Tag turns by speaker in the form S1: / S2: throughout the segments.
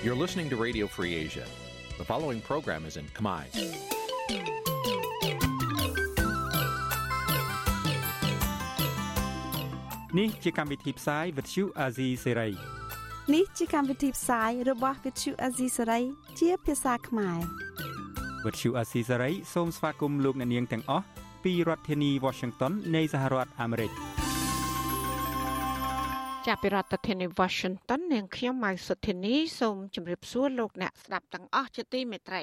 S1: You're listening to Radio Free Asia. The following program is in Khmer.
S2: នេះជាកម្មវិធីផ្សាយ Vuthu Azizi Serai
S3: នេះជាកម្មវិធីផ្សាយរបស់ Vuthu Azizi Serai ជាភាសាខ្មែរ
S2: Vuthu Azizi Serai សូមស្វាគមន៍លោកអ្នកនាងទាំងអស់ពីរដ្ឋធានី Washington នៃសហរដ្ឋអាមេរិក
S4: ចាប់ពីរដ្ឋធានី Washington នាងខ្ញុំម៉ៅសុធានីសូមជម្រាបសួរលោកអ្នកស្ដាប់ទាំងអស់ជាទីមេត្រី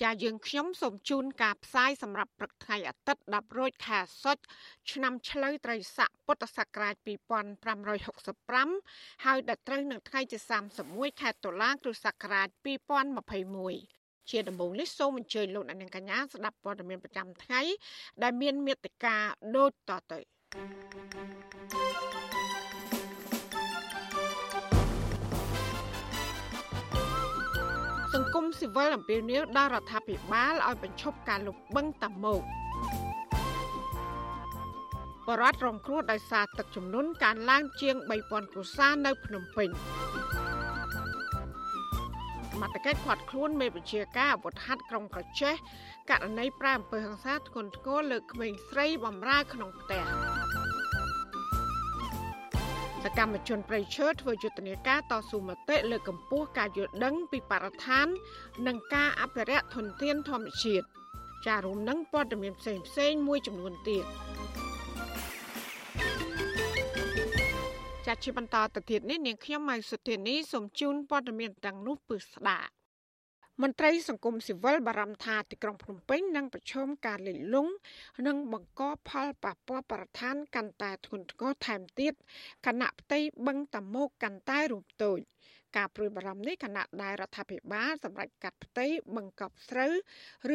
S4: ចាយើងខ្ញុំសូមជូនការផ្សាយសម្រាប់ព្រឹកថ្ងៃអាទិត្យ10រោចខែសុចឆ្នាំឆ្លូវត្រីស័កពុទ្ធសករាជ2565ហើយដល់ត្រូវនឹងថ្ងៃទី31ខែតុលាគ្រិស្តសករាជ2021ជាដំបូងនេះសូមអញ្ជើញលោកអ្នកនាងកញ្ញាស្ដាប់ព័ត៌មានប្រចាំថ្ងៃដែលមានមេត្តាដូចតទៅ សង្គមស៊ីវិលអំពាវនាវដល់រដ្ឋាភិបាលឲ្យបញ្ឈប់ការលុបបង្កតាមកបរដ្ឋរងគ្រោះដោយសារទឹកជំនន់កើនឡើងជាង3000គ្រួសារនៅភ្នំពេញមតកិច្ចខាត់ខ្លួនមេបញ្ជាការអាវុធហត្ថក្រុងកោះចេះករណីប្រាអំពើហិង្សាធ្ងន់ធ្ងរលើក្មេងស្រីបំរើក្នុងផ្ទះ សកម្មជនប្រៃឈើធ្វើយុទ្ធនាការតស៊ូមតិលើកកម្ពស់ការយល់ដឹងពីបរិស្ថាន និងការអភិរក្សធនធានធម្មជាតិចារួមនឹងព័ត៌មានផ្សេងផ្សេងមួយចំនួនទៀតចាត់ជាបន្តទៅទៀតនេះនាងខ្ញុំម៉ៃសុធានីសូមជូនព័ត៌មានទាំងនោះពឺស្ដាប់ មន្ត្រីសង្គមស៊ីវិលបារម្ភថាទីក្រុងភ្នំពេញនឹងប្រឈមការលិចលង់និងបង្កផលប៉ះពាល់បរិស្ថានកាន់តែធ្ងន់ធ្ងរថែមទៀតគណៈផ្ទៃបឹងតមោកកាន់តែរូបតូចការព្រួយបារម្ភនេះគណៈដែលរដ្ឋាភិបាលសម្រាប់កាត់ផ្ទៃបឹងកប់ស្រូវ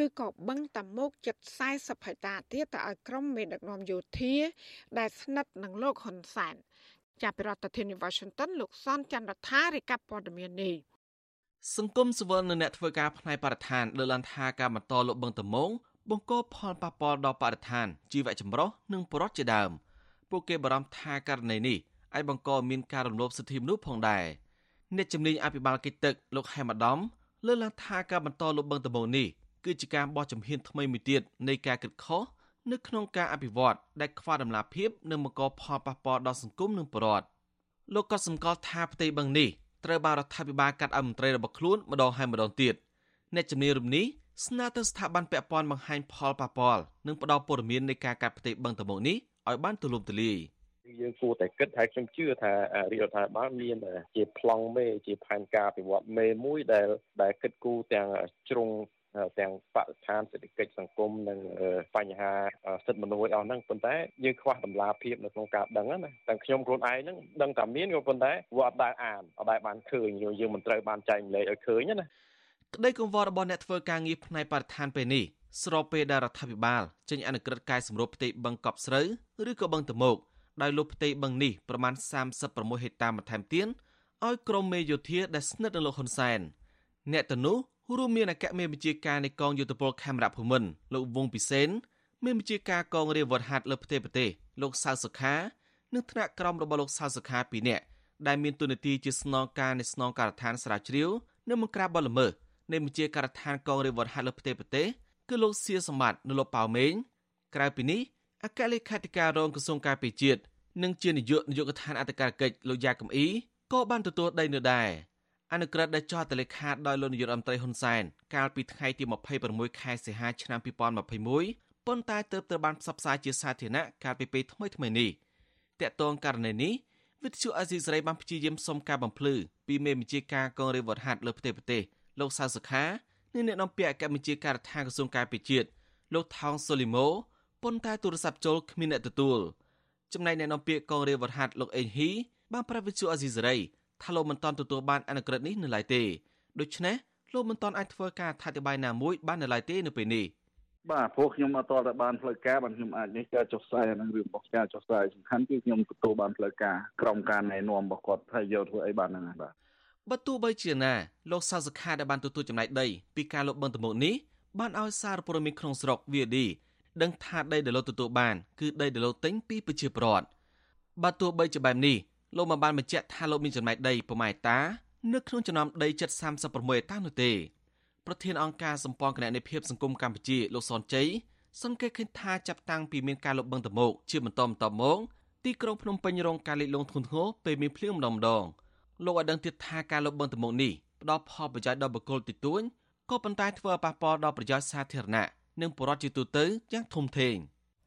S4: ឬក៏បឹងតមោកជិត40ហិកតាទៀតទៅឲ្យក្រុមមេដឹកនាំយោធា ដែលស្និទ្ធនឹងលោកហ៊ុនសែនចាប់ពីរដ្ឋធានី Washington លោកសនចន្ទរដ្ឋារាយការណ៍ព័ត៌មាននេះ
S5: សង្គមស៊ីវិលនៅអ្នកធ្វើការផ្នែកបរិស្ថានលើកឡើងថាការបន្តលុបបង្តមងបង្កផលប៉ះពាល់ដល់បរិស្ថានជីវៈចម្រុះនិងប្រវត្តិជាដើមពួកគេបារម្ភថាករណីនេះអាចបង្កមានការរំលោភសិទ្ធិមនុស្សផងដែរអ្នកជំនាញអភិបាលកិច្ចទឹកលោកហេមអាដាមលើកឡើងថាការបន្តលុបបង្តមងនេះគឺជាការបោះជំហានថ្មីមួយទៀតនៃការគិតខុសនៅក្នុងការអភិវឌ្ឍដែលខ្វះដំណាភាពនិងបង្កផលប៉ះពាល់ដល់សង្គមនិងប្រវត្តិលោកក៏សម្គាល់ថាផ្ទៃបឹងនេះ ត្រូវបានរដ្ឋាភិបាលកាត់ឲ្យមន្ត្រីរបស់ខ្លួនម្ដងហើយម្ដងទៀតអ្នកជំនាញរំនេះស្នើទៅស្ថាប័នពាក់ព័ន្ធបង្ហាញផលប៉ះពាល់និងផ្ដល់ព័ត៌មាននៃការកាត់ផ្ទៃបឹងតមងនេះឲ្យបានទូលំទូលាយ
S6: យើងគួរតែគិតហើយខ្ញុំជឿថារាជរដ្ឋាភិបាលមានជាប្លង់មេជាផែនការអភិវឌ្ឍមេមួយដែលដែលគិតគូរទាំងជ្រុង ទាំងបរិស្ថានសេដ្ឋកិច្ចសង្គមនិងបញ្ហាសិទ្ធិមនុស្សអស់ហ្នឹងប៉ុន្តែយើងខ្វះតម្លាភាពនៅក្នុងការដឹងណាទាំងខ្ញុំខ្លួនឯងហ្នឹងដឹងតែមានក៏ប៉ុន្តែវាអត់ដែលអានអត់ដែលបានឃើញយើងមិនត្រូវបានចែកម្លែកឲ្យឃើញណា
S5: ក្តីកង្វល់របស់អ្នកធ្វើការងារផ្នែកបរិស្ថានពេលនេះស្របពេលដែលរដ្ឋាភិបាលចេញអនុក្រឹត្យកែសម្រួលផ្ទៃបឹងកប់ស្រូវឬក៏បឹងតមោកដោយលុបផ្ទៃបឹងនេះប្រមាណ36ហិកតាបន្ថែមទៀតឲ្យក្រមមេយោធាដែលស្និទ្ធនឹងលោកហ៊ុនសែនអ្នកទៅនោះ រួមមានអគ្គមេបញ្ជាការនៃកងយោធពលខេមរៈភូមិន្ទលោកវងពិសេនមេបញ្ជាការកងរាជវត្តហាត់លើផ្ទៃប្រទេសលោកសៅសុខានិងថ្នាក់ក្រមរបស់លោកសៅសុខាពីរនាក់ដែលមានទូនាទីជាស្នងការនៃស្នងការដ្ឋានស្រាវជ្រាវនិងបង្ក្រាបបទល្មើសនៃបញ្ជាការដ្ឋានកងរាជវត្តហាត់លើផ្ទៃប្រទេសគឺលោកសៀសម្បត្តិនិងលោកប៉ៅមេងក្រៅពីនេះអគ្គលេខាធិការរងក្រសួងការពារជាតិនិងជានាយកនាយកដ្ឋានអធិការកិច្ចលោកយ៉ាកំអ៊ីក៏បានទទួលដីនៅដែរ អនុក្រឹត្យដែលចុះហត្ថលេខាដោយលោកនាយករដ្ឋមន្ត្រីហ៊ុនសែនកាលពីថ្ងៃទី26ខែសីហាឆ្នាំ2021ប៉ុន្តែទើបត្រូវបានផ្សព្វផ្សាយជាសាធារណៈកាលពីពេលថ្មីថ្មីនេះតកតងករណីនេះវិទ្យុអេស៊ីសរ៉ៃបានព្យាយាមសុំការបំភ្លឺពីមេបញ្ជាការកងរាជវត្តហាត់លើផ្ទៃប្រទេសលោកសៅសុខានិងអ្នកនាំពាក្យអគ្គបញ្ជាការដ្ឋានក្រសួងការពារជាតិលោកថោងសូលីម៉ូប៉ុន្តែទូរស័ព្ទចូលគ្មានអ្នកទទួលចំណែកអ្នកនាំពាក្យកងរាជវត្តហាត់លោកអេងហ៊ីបានប្រាប់វិទ្យុអេស៊ីសរ៉ៃ ថាលោកមិនទាន់ទទួលបានអនុក្រឹត្យនេះនៅឡើយទេដូច្នេះលោកមិនទាន់អាចធ្វើការអធិប្បាយណាមួយបាននៅឡើយទេនៅពេលនេះ
S7: បាទព្រោះខ្ញុំអត់តតែបានផ្លូវការបានខ្ញុំអាចនេះការចុះផ្សាយអានឹងរឿងរបស់ការចុះផ្សាយសំខាន់គឺខ្ញុំទទួលបានផ្លូវការក្រុមការណែនាំរបស់គាត់ថាយកធ្វើអីបានហ្នឹងបាទ
S5: បើទោះបីជាណាលោកសាសុខាដែលបានទទួលចំណែកដីពីការលុបបង្តមុខនេះបានឲ្យសារព័ត៌មានក្នុងស្រុក VD ដឹងថាដីដែលលោកទទួលបាន គឺដីដែលលោកទិញពីប្រជាពលរដ្ឋបើទោះបីជាបែបនេះ លោកមិនបានបញ្ជាក់ថាលោកមានចំណែកដីប្រមាណតានៅក្នុងចំណោមដីជិត36ហិកតានោះទេប្រធានអង្គការសម្ព័ន្ធគណនេយ្យភាពសង្គមកម្ពុជាលោកសនជ័យសង្កេតឃើញថាចាប់តាំងពីមានការលុបបង្ទៅមកជាបន្តបន្ទាប់មកទីក្រុងភ្នំពេញរងការលិចលង់ធ្ងន់ធ្ងរពេលមានភ្លៀងម្ដងម្ដងលោកឲ្យដឹងទៀតថាការលុបបង្ទៅមកនេះផ្ដល់ផលប្រយោជន៍ដល់បុគ្គលទីទួញក៏ប៉ុន្តែធ្វើឲ្យប៉ះពាល់ដល់ប្រយោជន៍សាធារណៈនិងប្រជាពលរដ្ឋជាទូទៅយ៉ាងធំធេង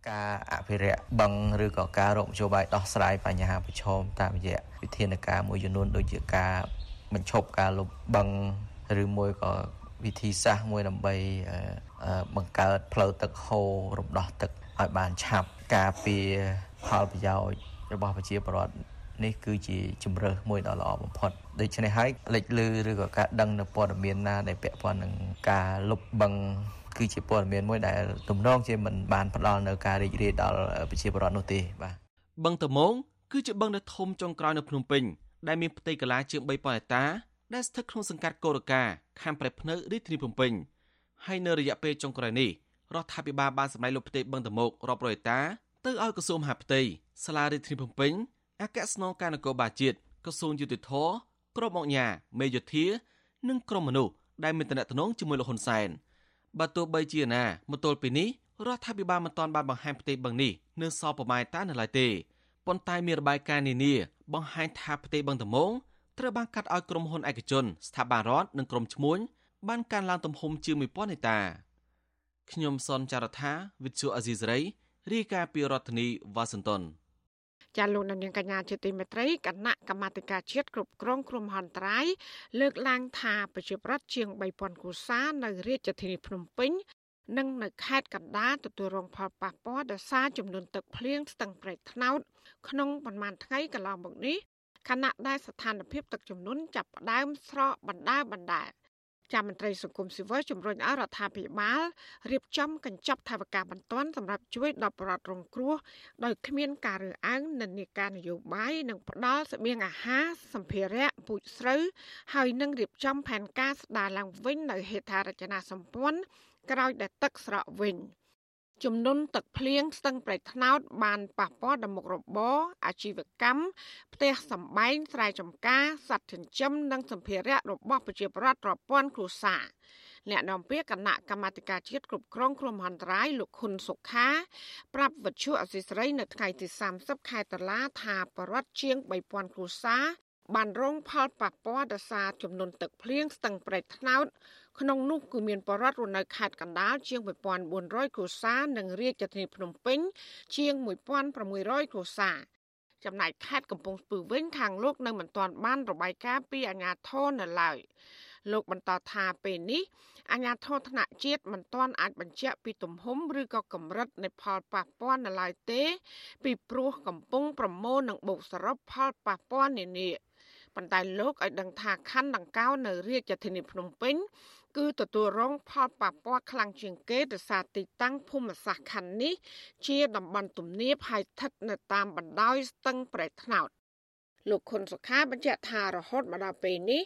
S8: ការអភិរក្សបឹងឬក៏ការរកមធ្យោបាយដោះស្រាយបញ្ហាប្រឈមតាមរយៈវិធានការមួយចំនួនដូចជាការបញ្ឈប់ការលុបបឹងឬមួយក៏វិធីសាស្ត្រមួយដើម្បីបង្កើតផ្លូវទឹកហូររំដោះទឹកឲ្យបានឆាប់ការពារផលប្រយោជន៍របស់ប្រជាពលរដ្ឋនេះគឺជាជំរើសមួយដ៏ល្អបំផុតដូច្នេះហើយលេចលឺឬក៏ការដឹងនៅព័ត៌មានណាដែលពាក់ព័ន្ធនឹងការលុបបឹង គឺជាព័ត៌មានមួយដែលទំនងជាមិនបានផ្ដល់នៅការរីករាយដល់ប្រជាពលរដ្ឋនោះទេបាទ
S5: បឹងតមងគឺជាបឹងដ៏ធំចុងក្រោយនៅភ្នំពេញដែលមានផ្ទៃកន្លាជាង3000ហិកតាដែលស្ថិតក្នុងសង្កាត់កូរកាខណ្ឌប្រៃភ្នៅរាជធានីភ្នំពេញហើយនៅរយៈពេលចុងក្រោយនេះរដ្ឋាភិបាលបានសម្ដែងលុបផ្ទៃបឹងតមោករាប់រយហិកតាទៅឲ្យក្រសួងមហាផ្ទៃសាលារាជធានីភ្នំពេញអគ្គស្នងការនគរបាលជាតិក្រសួងយុតិធធក្រុមអង្គញាមេយោធា និងក្រុមមនុស្សដែលមានតំណែងជាមួយលោកហ៊ុនសែន បើទោះបីជាណាមកទល់ពេលនេះរដ្ឋាភិបាលមិនទាន់បានបង្ហាញផ្ទៃបឹងនេះនៅសល់ប្រមាណតានៅឡើយទេប៉ុន្តែមានរបាយការណ៍នានាបង្ហាញថាផ្ទៃបឹងតមងត្រូវបានកាត់ឲ្យក្រុមហ៊ុនឯកជន ស្ថាប័នរដ្ឋនិងក្រុមឈ្មួញបានកើនឡើងទំហំជាង1000ហិកតាខ្ញុំសនចាររថាវិទ្យុអេស៊ីសរ៉ៃរាយការណ៍ពីរដ្ឋធានីវ៉ាស៊ីនតោន
S4: ចាលោកនាងកញ្ញាជាទីមេត្រីគណៈកម្មាធិការជាតិគ្រប់គ្រងគ្រោះមហន្តរាយលើកឡើងថាប្រជាប្រដ្ឋជាង3000គូសានៅរាជធានីភ្នំពេញនិងនៅខេត្តកណ្ដាលទទួលរងផលប៉ះពាល់ដោយសារចំនួនទឹកភ្លៀងស្ទឹងប្រេកថ្នោតក្នុងប្រមាណថ្ងៃកន្លងមកនេះខណៈដែលស្ថានភាពទឹកជំនន់ចាប់ផ្ដើមស្រកបណ្ដាបណ្ដា ចាមន្ត្រីសង្គមស៊ីវិលជំរុញឲ្យរដ្ឋាភិបាលរៀបចំកញ្ចប់ថវិកាបន្ទាន់សម្រាប់ជួយដល់ប្រជាពលរដ្ឋរងគ្រោះដោយគ្មានការរើសអើងនិន្នាការនយោបាយនិងផ្ដល់ស្បៀងអាហារសម្ភារៈពូជស្រូវហើយនឹងរៀបចំផែនការស្ដារឡើងវិញនៅហេដ្ឋារចនាសម្ព័ន្ធក្រោយដែលទឹកស្រកវិញ។ ជំនន់ទឹកភ្លៀងស្ទឹងប្រៃថ្នោត បានប៉ះពាល់ដល់មុខរបរអាជីវកម្មផ្ទះសម្បែងស្រែចម្ការសត្វចិញ្ចឹមនិងសម្ភារៈរបស់ប្រជាពលរដ្ឋរាប់ពាន់គ្រួសារអ្នកនាំពាក្យគណៈកម្មាធិការជាតិគ្រប់គ្រងគ្រោះមហន្តរាយលោកខុនសុខាប្រាប់វិទ្យុអសីស្រីនៅថ្ងៃទី30ខែតុលាថាបរដ្ឋជាង3000គ្រួសារបានរងផលប៉ះពាល់ដោយសារចំនួនទឹកភ្លៀងស្ទឹងប្រៃថ្នោត ក្នុងនោះគឺមានបរិវត្តរស់នៅខេត្តកណ្ដាលជាង1400គ្រួសារនិងរាជធានីភ្នំពេញជាង1600គ្រួសារចំណែកខេត្តកំពង់ស្ពឺវិញខាងលោកនៅមិនទាន់បានរបាយការណ៍ពីអាជ្ញាធរនៅឡើយលោកបន្តថាពេលនេះអាជ្ញាធរថ្នាក់ជាតិមិនទាន់អាចបញ្ជាក់ពីទំហំឬក៏កម្រិតនៃផលប៉ះពាល់នៅឡើយទេ ពីព្រោះកំពុងប្រមូលនិងបូកសរុបផលប៉ះពាល់នានាប៉ុន្តែលោកឲ្យដឹងថាខណ្ឌដង្កោនៅរាជធានីភ្នំពេញ គឺទទួលរងផលប៉ះពាល់ខ្លាំងជាងគេដោយសារទីតាំងភូមិសាស្ត្រខណ្ឌនេះជាតំបន់ទំនាបហើយស្ថិតនៅតាមបណ្ដោយស្ទឹងប្រៃថ្នោតលោកខុនសុខាបញ្ជាក់ថារហូតមកដល់ពេលនេះ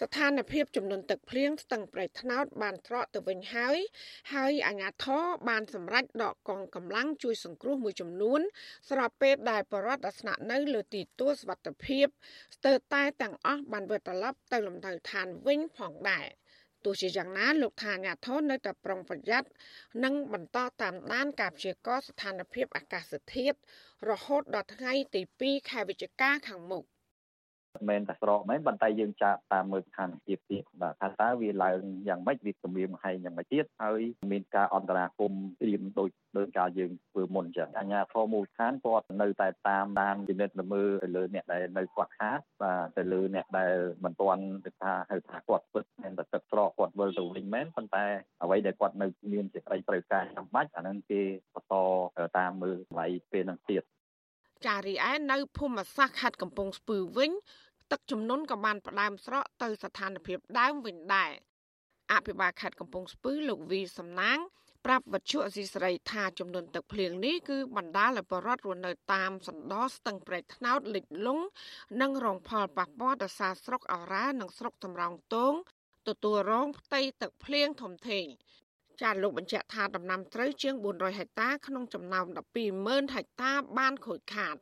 S4: ស្ថានភាពចំនួនទឹកភ្លៀងស្ទឹងប្រៃថ្នោតបានត្រកទៅវិញហើយហើយអាជ្ញាធរបានសម្រេចដកកងកម្លាំងជួយសង្គ្រោះមួយចំនួន ស្របពេលដែលបរដ្ឋអាសនៈនៅលើទីទួលសវត្ថភាពស្ទើរតែទាំងអស់បានវិលត្រឡប់ទៅលំនៅឋានវិញផងដែរ។ ទោះជាយ៉ាងណាលោកថាអាញាធននៅតែប្រុងប្រយ័ត្ននិងបន្តតាមដានការព្យាករណ៍ស្ថានភាពអាកាសធាតុរហូតដល់ថ្ងៃទី2ខែវិច្ឆិកាខាងមុខ
S7: មិនមែនតែស្រកមែនប៉ុន្តែយើងចាប់តាមមើលស្ថានភាពទៀតបាទថាតើវាឡើងយ៉ាងម៉េចវាគម្រាមហែងយ៉ាងម៉េចទៀតហើយមានការអន្តរាគមត្រៀមដូចដោយការយើងធ្វើមុនចឹងអាជ្ញាធរមូលដ្ឋានគាត់នៅតែតាមដានពិនិត្យមើលទៅលើអ្នកដែលនៅគាត់ខាតបាទទៅលើអ្នកដែលមិនទាន់ទៅថាហៅថាគាត់ពិតមា នតែទឹកស្រកគាត់វិលទៅវិញមែនប៉ុន្តែអ្វីដែលគាត់នៅមានសេចក្តីត្រូវការចាំបាច់អានឹងគេបន្តតាមមើលថ្លៃពេលនឹងទៀត
S4: ចារីឯនៅភូមិសាស្ត្រខេត្តកំពង់ស្ពឺវិញ ទឹកជំនន់ក៏បានផ្ដើមស្រកទៅស្ថានភាពដើមវិញដែរអភិបាលខេត្តកំពង់ស្ពឺលោកវីសំណាងប្រាប់វត្ថុអសីស្រីថាចំនួនទឹកភ្លៀងនេះគឺបណ្ដាលឲ្យបរដ្ឋរស់នៅតាមសណ្ដោស្ទឹងប្រៃថ្នោតលិចលង់និងរងផលប៉ះពាល់ដល់សារស្រុកអរ៉ានិងស្រុកសំរោងទង ទទួលរងផ្ទៃទឹកភ្លៀងធំធេងចាត់លោកបញ្ជាក់ថាដំណាំត្រូវជាង400ហិកតាក្នុងចំណោម120,000ហិកតាបានខូចខាត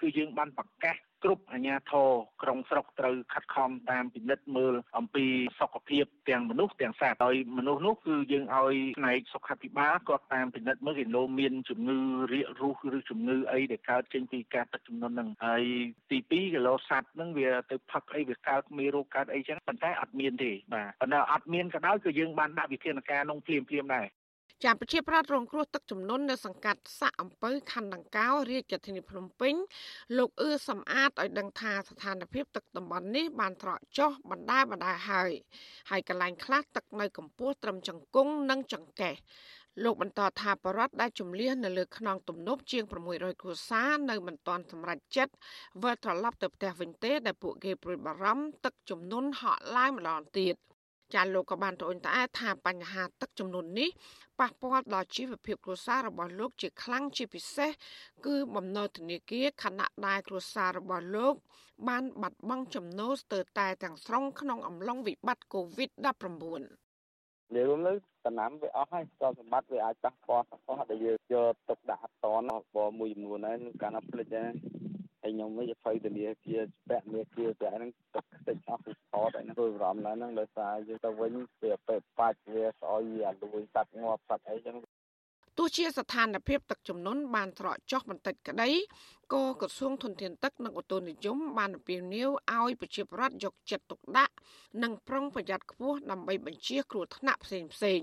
S9: គឺយើងបានប្រកាស គ្រប់អាជ្ញាធរក្រុងស្រុកត្រូវខិតខំតាមពិនិត្យមើលអំពីសុខភាពទាំងមនុស្សទាំងសត្វហើយមនុស្សនោះគឺយើងឲ្យផ្នែកសុខាភិបាលគាត់តាមពិនិត្យមើលគេលោមានជំងឺរាករូសឬជំងឺអីដែលកើតចេញពីការទឹកជំនន់ហ្នឹងហើយទី2គីឡូសត្វហ្នឹងវាទៅផឹកអីវាកើតមានរោគកើតអីចឹងប៉ុន្តែអត់មានទេបាទប៉ុន្តែអត់មានក៏ដោយគឺយើងបានដាក់វិធានការនោះភ្លាមភ្លាមដែរ
S4: ចាប្រជាប្រដ្ឋរងគ្រោះទឹកជំនន់នៅសង្កាត់សាក់អំពៅខណ្ឌដង្កោរាជធានីភ្នំពេញលោកអឿសំអាតឲ្យដឹងថាស្ថានភាពទឹកតំបន់នេះបានត្រកចុះបណ្ដាបណ្ដាហើយហើយកន្លែងខ្លះទឹកនៅកម្ពស់ត្រឹមចង្គង់និងចង្កេះលោកបន្តថាបរដ្ឋដែលជំលះនៅលើខ្នងទំនប់ជាង600គ្រួសារនៅមិនទាន់សម្រេចចិត្តវិលត្រឡប់ទៅផ្ទះវិញទេដែលពួកគេព្រួយបារម្ភទឹកជំនន់ហក់ឡើងម្ដងទៀត ចាលោកក៏បានត្អូញត្អែថាបញ្ហាទឹកចំនួននេះប៉ះពាល់ដល់ជីវភាពគ្រួសាររបស់លោកជាខ្លាំងជាពិសេសគឺបំណុលធនាគារខណៈដែលគ្រួសាររបស់លោក បានបាត់បង់ចំណូលស្ទើរតែទាំងស្រុងក្នុងអំឡុងវិបត្តិ COVID-19
S10: និយាយរួមទៅតំណាំវាអស់ហើយទ្រព្យសម្បត្តិវាអាចប៉ះពាល់ប៉ះពាល់ដែលយើងយកទុកដាក់អត់តនបមួយចំនួនហើយកាលណាផ្លិចដែរហើយខ្ញុំវិញភ័យធនាគារពាក់មេគារពាក់ហ្នឹងទឹកខ្ទេចអស់ពី ថតហ្នឹងរួយបារម្ភឡើងហ្នឹងដោយសារយើងទៅវិញវាពេកបាច់វាស្អុយវាលួយសัตว์ងាប់សัตว์អីចឹង
S4: ទោះជាស្ថានភាពទឹកជំនន់បានត្រកចុះបន្តិចក្តីក៏ក្រសួងធនធានទឹកនិងឧតុនិយមបានអំពាវនាវឲ្យប្រជាពលរដ្ឋយកចិត្តទុកដាក់និងប្រុងប្រយ័ត្នខ្ពស់ដើម្បីបញ្ជៀសគ្រោះថ្នាក់ផ្សេងផ្សេង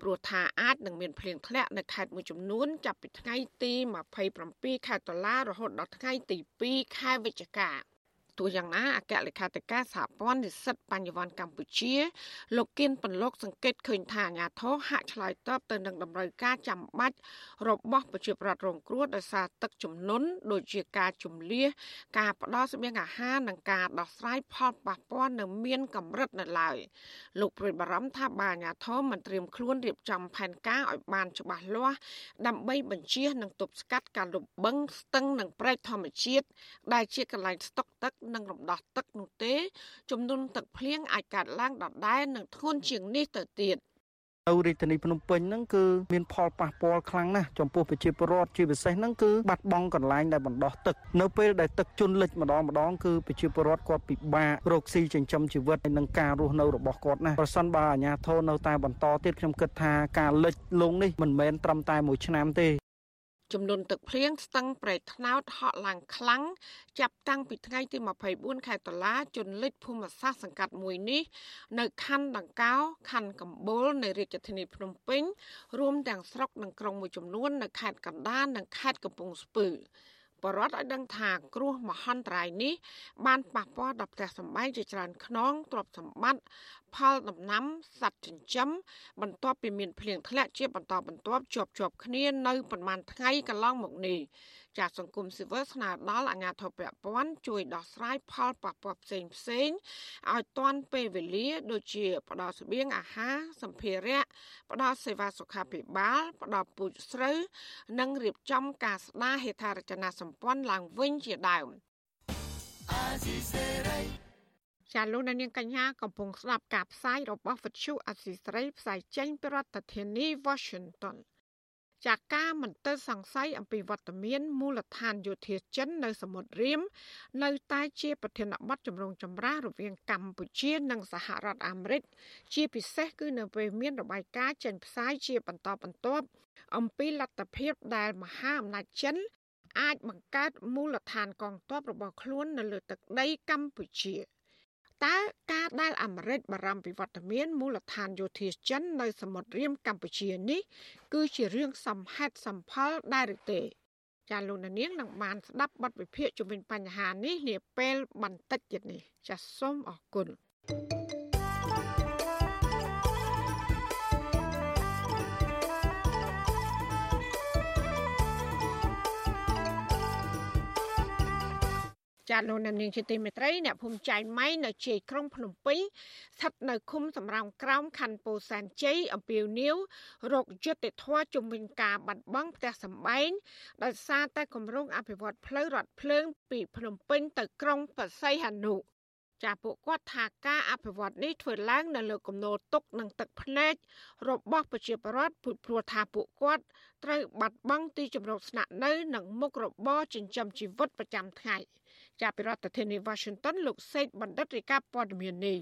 S4: ព្រោះថាអាចនឹងមានភ្លៀងធ្លាក់នៅខេត្តមួយចំនួនចាប់ពីថ្ងៃទី27ខែតុលារហូតដល់ថ្ងៃទី2ខែវិច្ឆិកា ទោះយ៉ាងណាអគ្គលេខាធិការសហព័ន្ធនិស្សិតបញ្ញវន្តកម្ពុជា លោកគៀនពន្លកសង្កេតឃើញថាអាញាធរហាក់ឆ្លើយតបទៅនឹងតម្រូវការចាំបាច់របស់ប្រជាប្រដ្ឋរងគ្រោះដោយសារទឹកជំនន់ដូចជាការជំលះការផ្ដល់ស្បៀងអាហារនិងការដោះស្រាយផលប៉ះពាល់នៅមានកម្រិតនៅឡើយលោកព្រួយបារម្ភថាបើអាញាធរមិនត្រៀមខ្លួនរៀបចំផែនការឲ្យបានច្បាស់លាស់ដើម្បីបញ្ជៀសនិងទប់ស្កាត់ការលុបបង្កស្ទឹងនិងព្រែកធម្មជាតិដែលជាកន្លែងស្តុកទឹកនិងរំដោះទឹកនោះទេចំនួនទឹកភ្លៀងអាចកើតឡើងដដែលនិងធ្ងន់ជាងនេះទៅទៀត
S11: នៅរាជធានីភ្នំពេញហ្នឹងគឺមានផលប៉ះពាល់ខ្លាំងណាស់ចំពោះប្រជាពលរដ្ឋជាពិសេសហ្នឹងគឺបាត់បង់កន្លែងដែលបណ្ដោះទឹកនៅពេលដែលទឹកជន់លិចម្ដងម្ដងគឺប្រជាពលរដ្ឋគាត់ពិបាករកស៊ីចិញ្ចឹមជីវិតនិងការរស់នៅរបស់គាត់ណាប្រសិនបើអាជ្ញាធរនៅតែបន្តទៀតខ្ញុំគិតថាការលិចលងនេះមិនមែនត្រឹមតែមួយឆ្នាំទេ
S4: ចំនួនទឹកភ្លៀងស្ទឹងប្រៃថ្នោតហក់ឡើងខ្លាំងចាប់តាំងពីថ្ងៃទី24ខែតុលាជន់លិចភូមិសាស្ត្រសង្កាត់មួយនេះ នៅខណ្ឌដង្កោខណ្ឌកំពូលនៃរាជធានីភ្នំពេញរួមទាំងស្រុកនិងក្រុងមួយចំនួននៅខេត្តកណ្ដាលនិងខេត្តកំពង់ស្ពឺ បរដ្ឋឲ្យដឹងថាគ្រោះមហន្តរាយនេះ បានប៉ះពាល់ដល់ផ្ទះសម្បែងជាច្រើនខ្នងទ្រព្យសម្បត្តិផលដំណាំសត្វចិញ្ចឹមបន្ទាប់ពីមានភ្លៀងធ្លាក់ជាបន្តបន្ទាប់ជាប់ជាប់គ្នានៅប្រមាណថ្ងៃកន្លងមកនេះ ចាសសង្គមស៊ីវិលស្នើដល់អាជ្ញាធរពាក់ព័ន្ធជួយដោះស្រាយផលប៉ះពាល់ផ្សេងផ្សេងឲ្យទាន់ពេលវេលាដូចជាផ្ដល់ស្បៀងអាហារសម្ភារៈផ្ដល់សេវាសុខាភិបាលផ្ដល់ពូជស្រូវនិងរៀបចំការស្ដារហេដ្ឋារចនាសម្ព័ន្ធឡើងវិញជាដើមជាលោកនាងកញ្ញាកំពុងស្ដាប់ការផ្សាយរបស់វិទ្យុអសីស្រីផ្សាយចេញពីរដ្ឋធានី Washington ចាកការមិនទៅសង្ស័យអំពីវត្តមានមូលដ្ឋានយោធាចិននៅសមុទ្ររៀមនៅតែជាប្រធានបទចម្រូងចម្រាសរវាងកម្ពុជានិងសហរដ្ឋអាមេរិកជាពិសេសគឺនៅពេលមានរបាយការណ៍ចេញផ្សាយជាបន្តបន្ទាប់អំពីលទ្ធភាពដែលមហាអំណាចចិនអាចបង្កើតមូលដ្ឋានកងទ័ពរបស់ខ្លួននៅលើទឹកដីកម្ពុជា។ តើការដែលអាមេរិកបារម្ភពីវត្តមានមូលដ្ឋានយោធាចិននៅសមុទ្ររៀមកម្ពុជានេះ គឺជារឿងសំហេតុសំផលដែរឬទេចាលោកនាងនឹងបានស្ដាប់បទវិភាគជំវិញបញ្ហានេះនាពេលបន្តិចទៀតនេះចាសសូមអរគុណ thank you ចាលោកនាងជាទីមេត្រីអ្នកភូមិចៃម៉ៃនៅជ័យក្រុងភ្នំពេញស្ថិតនៅឃុំសំរោងក្រោមខណ្ឌពោធិ៍សែនជ័យអំពាវនាវរកយុត្តិធម៌ជំវិញការបាត់បង់ផ្ទះសម្បែងដោយសារតែគម្រោងអភិវឌ្ឍផ្លូវរថភ្លើងពីភ្នំពេញទៅក្រុងបរសៃហនុចាពួកគាត់ថាការអភិវឌ្ឍនេះធ្វើឡើងនៅលើគំនរទុកនិងទឹកភ្នែករបស់ប្រជាពលរដ្ឋពុព្រោះថាពួកគាត់ត្រូវបាត់បង់ទីជម្រកស្នាក់នៅនិងមុខរបរចិញ្ចឹមជីវិតប្រចាំថ្ងៃ ចាប់ពីរដ្ឋធានី Washington លោកសេកបណ្ឌិតរាយការណ៍ព័ត៌មាននេះ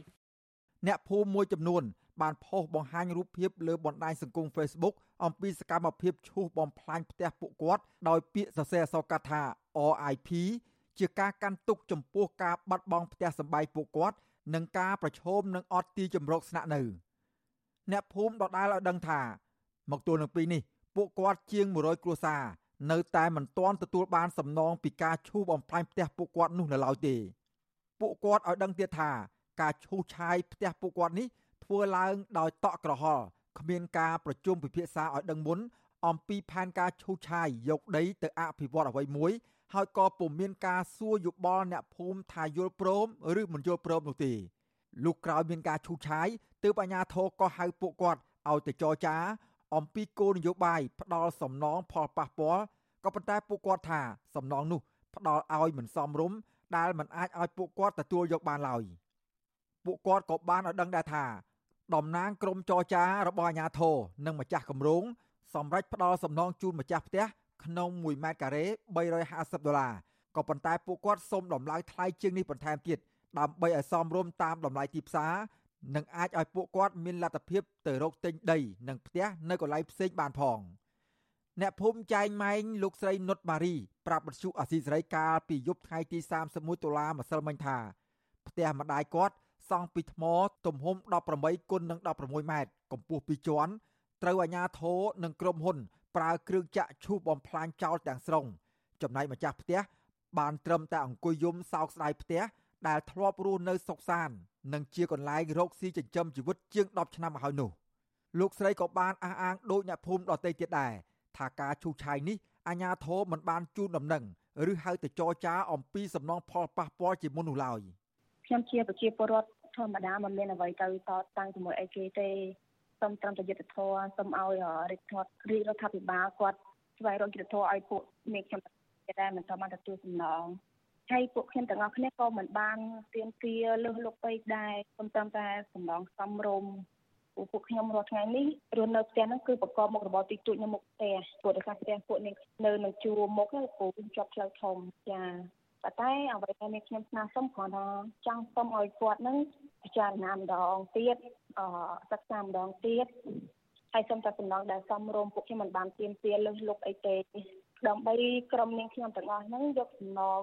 S12: អ្នកភូមិមួយចំនួន បានផុសបង្ហាញរូបភាពលើបណ្ដាញសង្គម Facebook អំពីសកម្មភាពឈូសបំផ្លាញផ្ទះពួកគាត់ដោយពាក្យសរសេរអក្សរកាត់ថា RIP ជាការកាន់ទុកចំពោះការបាត់បង់ផ្ទះសម្បែងពួកគាត់និងការប្រឈមនឹងអត់ទីជម្រកស្នាក់នៅ អ្នកភូមិដដែលឲ្យដឹងថា មកទល់នឹងពេលនេះពួកគាត់ជាង100គ្រួសារ នៅតែមិនទាន់ទទួលបានសំណងពីការឈូសបំផ្លាញផ្ទះពួកគាត់នោះនៅឡើយទេពួកគាត់ឲ្យដឹងទៀតថាការឈូសឆាយផ្ទះពួកគាត់នេះធ្វើឡើងដោយតក់ក្រហល់គ្មានការប្រជុំពិភាក្សាឲ្យដឹងមុនអំពីផែនការឈូសឆាយយកដីទៅអភិវឌ្ឍអ្វីមួយហើយក៏ពុំមានការសួរយោបល់អ្នកភូមិថាយល់ព្រមឬមិនយល់ព្រមនោះទេលុះក្រោយមានការឈូសឆាយទើបអាជ្ញាធរក៏ហៅពួកគាត់ឲ្យទៅចរចា អំពីគោលនយោបាយផ្ដាល់សំណងផលប៉ះពាល់ក៏ប៉ុន្តែពួកគាត់ថាសំណងនោះផ្ដាល់ឲ្យមិនសមរម្យដែលមិនអាចឲ្យពួកគាត់ទទួលយកបានឡើយពួកគាត់ក៏បានឲ្យដឹងដែរថាតំណាងក្រុមចរចារបស់អាជ្ញាធរនិងម្ចាស់គម្រោងសម្រេចផ្ដាល់សំណងជូនម្ចាស់ផ្ទះក្នុង1ម៉ែត្រការ៉េ350ដុល្លារក៏ប៉ុន្តែពួកគាត់សូមដំឡើងថ្លៃជាងនេះបន្ថែមទៀតដើម្បីឲ្យសមរម្យតាមតម្លៃទីផ្សារ និងអាចឲ្យពួកគាត់មានលទ្ធភាពទៅរកទិញដីនិងផ្ទះនៅកន្លែងផ្សេងបានផងអ្នកភូមិចែងម៉ែងលោកស្រីនុតម៉ារីប្រាប់បទសុអាស៊ីសេរីកាលពីយប់ថ្ងៃទី31តុលាម្សិលមិញថា ផ្ទះម្ដាយគាត់សង់ពីថ្មទំហំ18គុណនឹង16ម៉ែត្រកម្ពស់2ជាន់ត្រូវអាជ្ញាធរនិងក្រុមហ៊ុន ប្រើគ្រឿងចាក់ឈូសបំផ្លាញចោលទាំងស្រុងចំណែកម្ចាស់ផ្ទះបានត្រឹមតែអង្គុយយំសោកស្ដាយផ្ទះដែលធ្លាប់រស់នៅសុខសាន្ត និងជាកន្លែងរកស៊ីចិញ្ចឹមជីវិតជាង10ឆ្នាំមកហើយនោះលោកស្រីក៏បានអះអាងដូចអ្នកភូមិដទៃទៀតដែរថាការឈូសឆាយនេះអាជ្ញាធរមិនបានជូនដំណឹងឬហៅទៅចរចាអំពីសំណងផលប៉ះពាល់ជាមុននោះឡើយ
S13: ខ្ញុំជាប្រជាពលរដ្ឋធម្មតាមិនមានអ្វីទៅតតាំងជាមួយអីគេទេសូមត្រឹមតែយុទ្ធធរសូមឲ្យរាជរដ្ឋរាជរដ្ឋាភិបាលគាត់ស្វែងរកយុទ្ធធរឲ្យពួកមេខ្ញុំតែមិនត្រូវបានទទួលសំណង ហើយពួកខ្ញុំទាំងអស់គ្នាក៏មិនបានទៀមទាលើសលុកពេកដែរសូមត្រឹមតែសំណងសំរុំពួកពួកខ្ញុំរាល់ថ្ងៃនេះរស់នៅផ្ទះហ្នឹងគឺប្រកបមុខរបរទីទួចនៅមុខផ្ទះពួកដោយសារផ្ទះពួកនេះនៅនៅជួរមុខហ្នឹងពូជាប់ផ្លូវធំចាប៉ុន្តែអ្វីដែលខ្ញុំស្នើសុំគ្រាន់តែចង់សុំឲ្យគាត់នឹងពិចារណាម្ដងទៀតអឺសិក្សាម្ដងទៀតហើយសូមតែសំណងដែលសំរុំពួកខ្ញុំមិនបានទៀមទាលើសលុកអីទេដើម្បីក្រុមនាងខ្ញុំទាំងអស់ហ្នឹងយកសំណង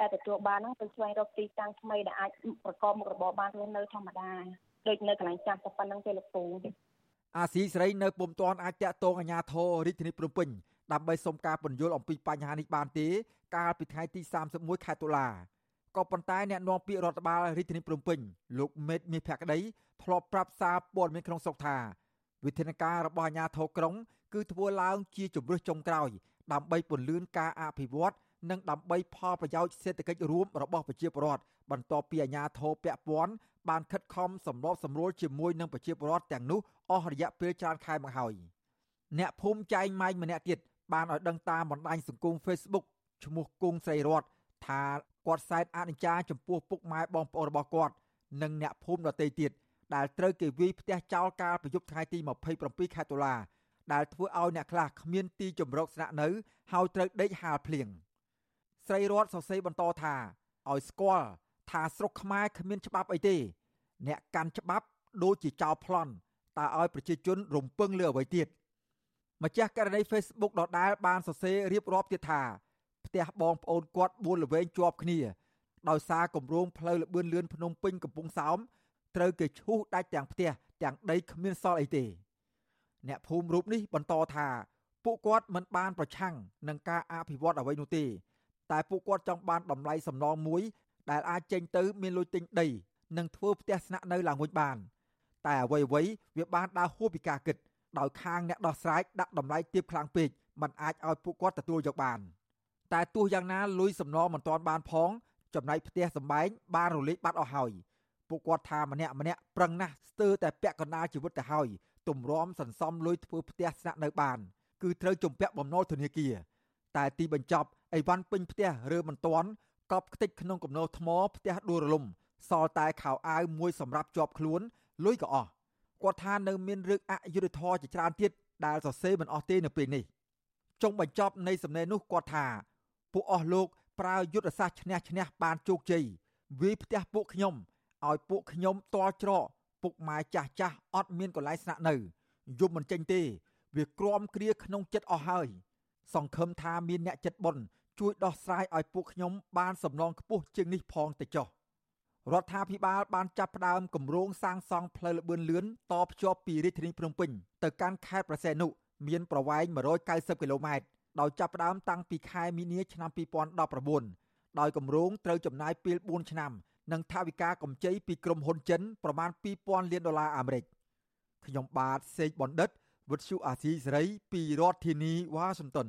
S13: ដែលទទួលបានហ្នឹងទៅស្វែងរកទីតាំងថ្មីដែលអាចប្រកបមុខរបរបានរស់នៅធម្មតាដូចនៅកន្លែងចាស់តែប៉ុណ្្នឹងទេលោកពូ
S12: អាស៊ីសេរីនៅពុំទាន់អាចតាក់ទងអាជ្ញាធររាជធានីភ្នំពេញដើម្បីសុំការពន្យល់អំពីបញ្ហានេះបានទេ កាលពីថ្ងៃទី31ខែតុលាក៏ប៉ុន្តែអ្នកនាំពាក្យរដ្ឋបាលរាជធានីភ្នំពេញលោកមេតមាសភក្តីធ្លាប់ប្រាប់សារព័ត៌មានក្នុងស្រុកថាវិធានការរបស់អាជ្ញាធរក្រុង គឺធ្វើឡើងជាជំរឹះចុងក្រោយដើម្បីពន្លឿនការអភិវឌ្ឍ និងដើម្បីផលប្រយោជន៍សេដ្ឋកិច្ចរួមរបស់ប្រជាពលរដ្ឋបន្ទាប់ពីអាជ្ញាធរពាក់ព័ន្ធបានខិតខំសម្របសម្រួលជាមួយនឹងប្រជាពលរដ្ឋទាំងនោះអស់រយៈពេលច្រើនខែមកហើយអ្នកភូមិចែងម៉ែងម្នាក់ទៀតបានឲ្យដឹងតាមបណ្ដាញសង្គម Facebook ឈ្មោះគង់ស្រីរតថាគាត់សែតអនិច្ចាចំពោះពុកម៉ែបងប្អូនរបស់គាត់និងអ្នកភូមិដទៃទៀតដែលត្រូវគេវាយផ្ទះចោលកាលពីយប់ថ្ងៃទី27ខែតុលាដែលធ្វើឲ្យអ្នកខ្លះគ្មានទីជម្រកស្នាក់នៅហើយត្រូវដេកហាលភ្លៀង ស្រីរតសរសេរបន្តថាឲ្យស្គាល់ថាស្រុកខ្មែរគ្មានច្បាប់អីទេ អ្នកកាន់ច្បាប់ដូចជាចោលប្លន់តើឲ្យប្រជាជនរំពឹងលើអ្វីទៀតម្ចាស់ករណី Facebook ដដែលបានសរសេររៀបរាប់ទៀតថាផ្ទះបងប្អូនគាត់បួនល្វែងជាប់គ្នាដោយសារគម្រោងផ្លូវលបឿនលឿនភ្នំពេញកំពង់សោមត្រូវគេឈូសដាច់ទាំងផ្ទះទាំងដីគ្មានសល់អីទេ អ្នកភូមិរូបនេះបន្តថាពួកគាត់មិនបានប្រឆាំងនឹងការអភិវឌ្ឍអ្វីនោះទេ តែពួកគាត់ចង់បានតម្លៃសំណងមួយ ដែលអាចចេញទៅមានលុយទិញដី និងធ្វើផ្ទះស្នាក់នៅឡើងវិញបាន តែអ្វីអ្វីវាបានដើរហួសពីការគិតដោយខាងអ្នកដោះស្រាយដាក់តម្លៃទាបខ្លាំងពេកมันអាចឲ្យពួកគាត់ទទួលយកបាន។តែទោះយ៉ាងណាលុយសំណងមិនទាន់បានផង ចំណែកផ្ទះសម្បែងបានរលាយបាត់អស់ហើយពួកគាត់ថាម្នាក់ម្នាក់ប្រឹងណាស់ស្ទើរតែពាក់កណ្ដាលជីវិតទៅហើយទម្រាំសន្សំលុយធ្វើផ្ទះស្នាក់នៅបាន គឺត្រូវជំពាក់បំណុលធនាគារតែទីបញ្ចប់ អីវ៉ាន់ពេញផ្ទះរើមិនទាន់កប់ខ្ទេចក្នុងគំនរថ្មផ្ទះដួលរលំសល់តែខោអាវមួយសម្រាប់ជាប់ខ្លួនលុយក៏អស់គាត់ថានៅមានរឿងអយុត្តិធម៌ជាច្រើនទៀតដែលសរសេរមិនអស់ទេនៅពេលនេះចុងបញ្ចប់នៃសំណេរនោះគាត់ថាពួកអស់លោកប្រើយុទ្ធសាស្ត្រឈ្នះឈ្នះបានជោគជ័យវាយផ្ទះពួកខ្ញុំឲ្យពួកខ្ញុំតល់ច្រកពុកម៉ែចាស់ចាស់អត់មានកន្លែងស្នាក់នៅយំមិនចេញទេ វាក្រំគ្រាក្នុងចិត្តអស់ហើយ សង្ឃឹមថាមានអ្នកចិត្តបុណ្យ ជួយដោះស្រាយឲ្យពួកខ្ញុំបានសំណងខ្ពស់ជាងនេះផងទៅចុះរដ្ឋាភិបាលបានចាប់ផ្ដើមគម្រោងសាងសង់ផ្លូវលបឿនលឿនតភ្ជាប់ពីរាជធានីភ្នំពេញទៅកាន់ខេត្តប្រសេនុមានប្រវែង190គីឡូម៉ែត្រដោយចាប់ផ្ដើមតាំងពីខែមីនាឆ្នាំ2019ដោយគម្រោងត្រូវចំណាយពេល4ឆ្នាំនិងថវិកាកម្ចីពីក្រុមហ៊ុនចិនប្រមាណ2000លានដុល្លារអាមេរិកខ្ញុំបាទសេកបណ្ឌិតវុទ្ធុអាស៊ីសេរីពីរដ្ឋធានីវ៉ាស៊ីនតោន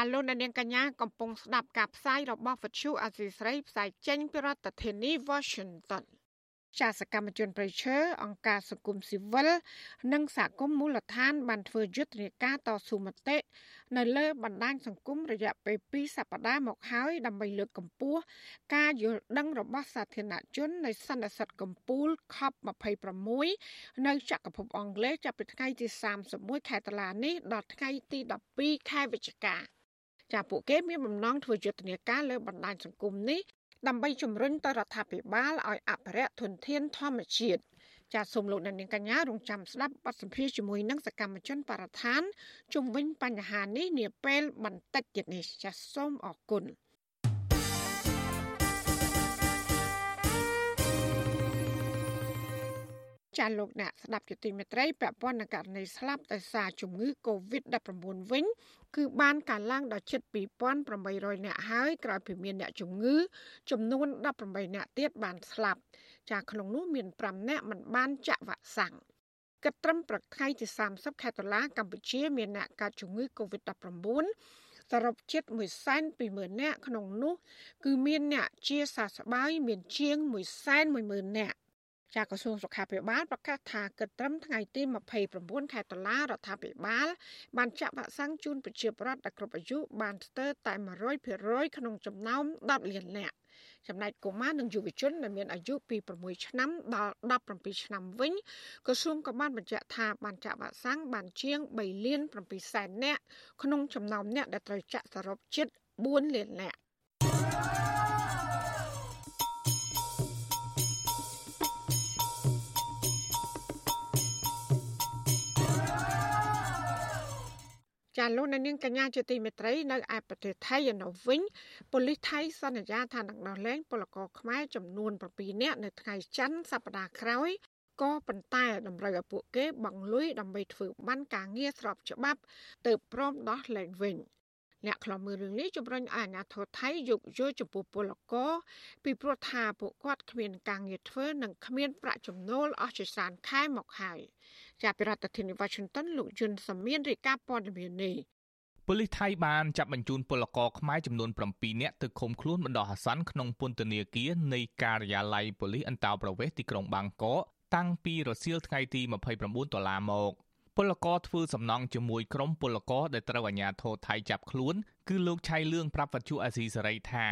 S4: ចាលោកនាងកញ្ញាកំពុងស្ដាប់ការផ្សាយរបស់វិទ្យុអាស៊ីស្រីផ្សាយចេញពីរដ្ឋធានី Washington ចាសកម្មជនប្រៃឈើអង្គការសង្គមស៊ីវិលនិងសហគមន៍មូលដ្ឋាន បានធ្វើយុទ្ធនាការតស៊ូមតិនៅលើបណ្ដាញសង្គមរយៈពេល2សប្តាហ៍មកហើយដើម្បីលើកកម្ពស់ការយល់ដឹងរបស់សាធារណជននៃសន្និសីទកំពូល COP26 នៅចក្រភពអង់គ្លេសចាប់ពីថ្ងៃទី31ខែតុលានេះដល់ថ្ងៃទី12ខែវិច្ឆិកា ចាពួកគេមានបំណងធ្វើយុទ្ធនាការលើបណ្ដាញសង្គមនេះដើម្បីជំរុញទៅរដ្ឋាភិបាលឲ្យអភិរក្សធនធានធម្មជាតិចាសសូមលោកអ្នកនាងកញ្ញារងចាំស្ដាប់បទសម្ភាសជាមួយនឹងសកម្មជនបរិស្ថានជុំវិញបញ្ហានេះនាពេលបន្តិចទៀតនេះចាសសូមអរគុណ ចាលោកអ្នកស្ដាប់ជាទីមេត្រីពាក់ព័ន្ធនឹងករណីស្លាប់ដោយសារជំងឺ Covid-19 វិញ គឺបានកើនឡើងដល់ជិត2800នាក់ហើយក្រោយពីមានអ្នកជំងឺ ចំនួន18នាក់ទៀតបានស្លាប់ចាក្នុងនោះមាន5នាក់មិនបានចាក់វ៉ាក់សាំងគិតត្រឹមប្រថ្ងៃទី30ខែតុលាកម្ពុជាមានអ្នកកើតជំងឺ Covid-19 សរុបជិត120,000នាក់ក្នុងនោះ គឺមានអ្នកជាសះស្បើយមានជាង110,000នាក់ ចាក្រសួងសុខាភិបាលប្រកាសថាគិតត្រឹមថ្ងៃទី29ខែតុលារដ្ឋាភិបាល បានចាក់វ៉ាក់សាំងជូនប្រជាពលរដ្ឋដែលគ្រប់អាយុបានស្ទើរតែ100%ក្នុងចំណោម10លាននាក់ចំណែកកុមារនិងយុវជនដែលមានអាយុពី6ឆ្នាំដល់17ឆ្នាំវិញក្រសួងក៏បានបញ្ជាក់ថាបានចាក់វ៉ាក់សាំងបានជាង3លាន7សែននាក់ក្នុងចំណោមអ្នកដែលត្រូវចាក់សរុបជិត4លាននាក់ ចាលោកនៅនាងកញ្ញាជាទីមេត្រីនៅឯប្រទេសថៃនៅវិញប៉ូលីសថៃសន្យាថានឹងដោះលែងពលករខ្មែរចំនួន7នាក់នៅថ្ងៃច័ន្ទសប្តាហ៍ក្រោយក៏ប៉ុន្តែតម្រូវឲ្យពួកគេបង់លុយដើម្បីធ្វើបានការងារស្របច្បាប់ទើបព្រមដោះលែងវិញអ្នកខ្លំមើលរឿងនេះជំរុញឲ្យអាជ្ញាធរថៃយោគយល់ចំពោះពលករពីព្រោះថាពួកគាត់គ្មានការងារធ្វើនិងគ្មានប្រាក់ចំណូលអស់ជាច្រើនខែមកហើយ ចាប់ពីរដ្ឋធានី Washington លោកយុនសាមៀនរាយការណ៍ព័ត៌មាននេះ
S14: ប៉ូលីសថៃបានចាប់បញ្ជូនពលករខ្មែរចំនួន7នាក់ទៅឃុំខ្លួនបណ្ដោះអាសន្នក្នុងពន្ធនាគារនៃការិយាល័យប៉ូលីសអន្តោប្រវេសន៍ទីក្រុងបាងកកតាំងពីរសៀលថ្ងៃទី29ដុល្លារមកពលករធ្វើសំណង់ជាមួយក្រុមពលករដែលត្រូវអាជ្ញាធរថៃចាប់ខ្លួនគឺលោកឆៃលឿងប្រាប់វត្ថុអាស៊ីសេរីថា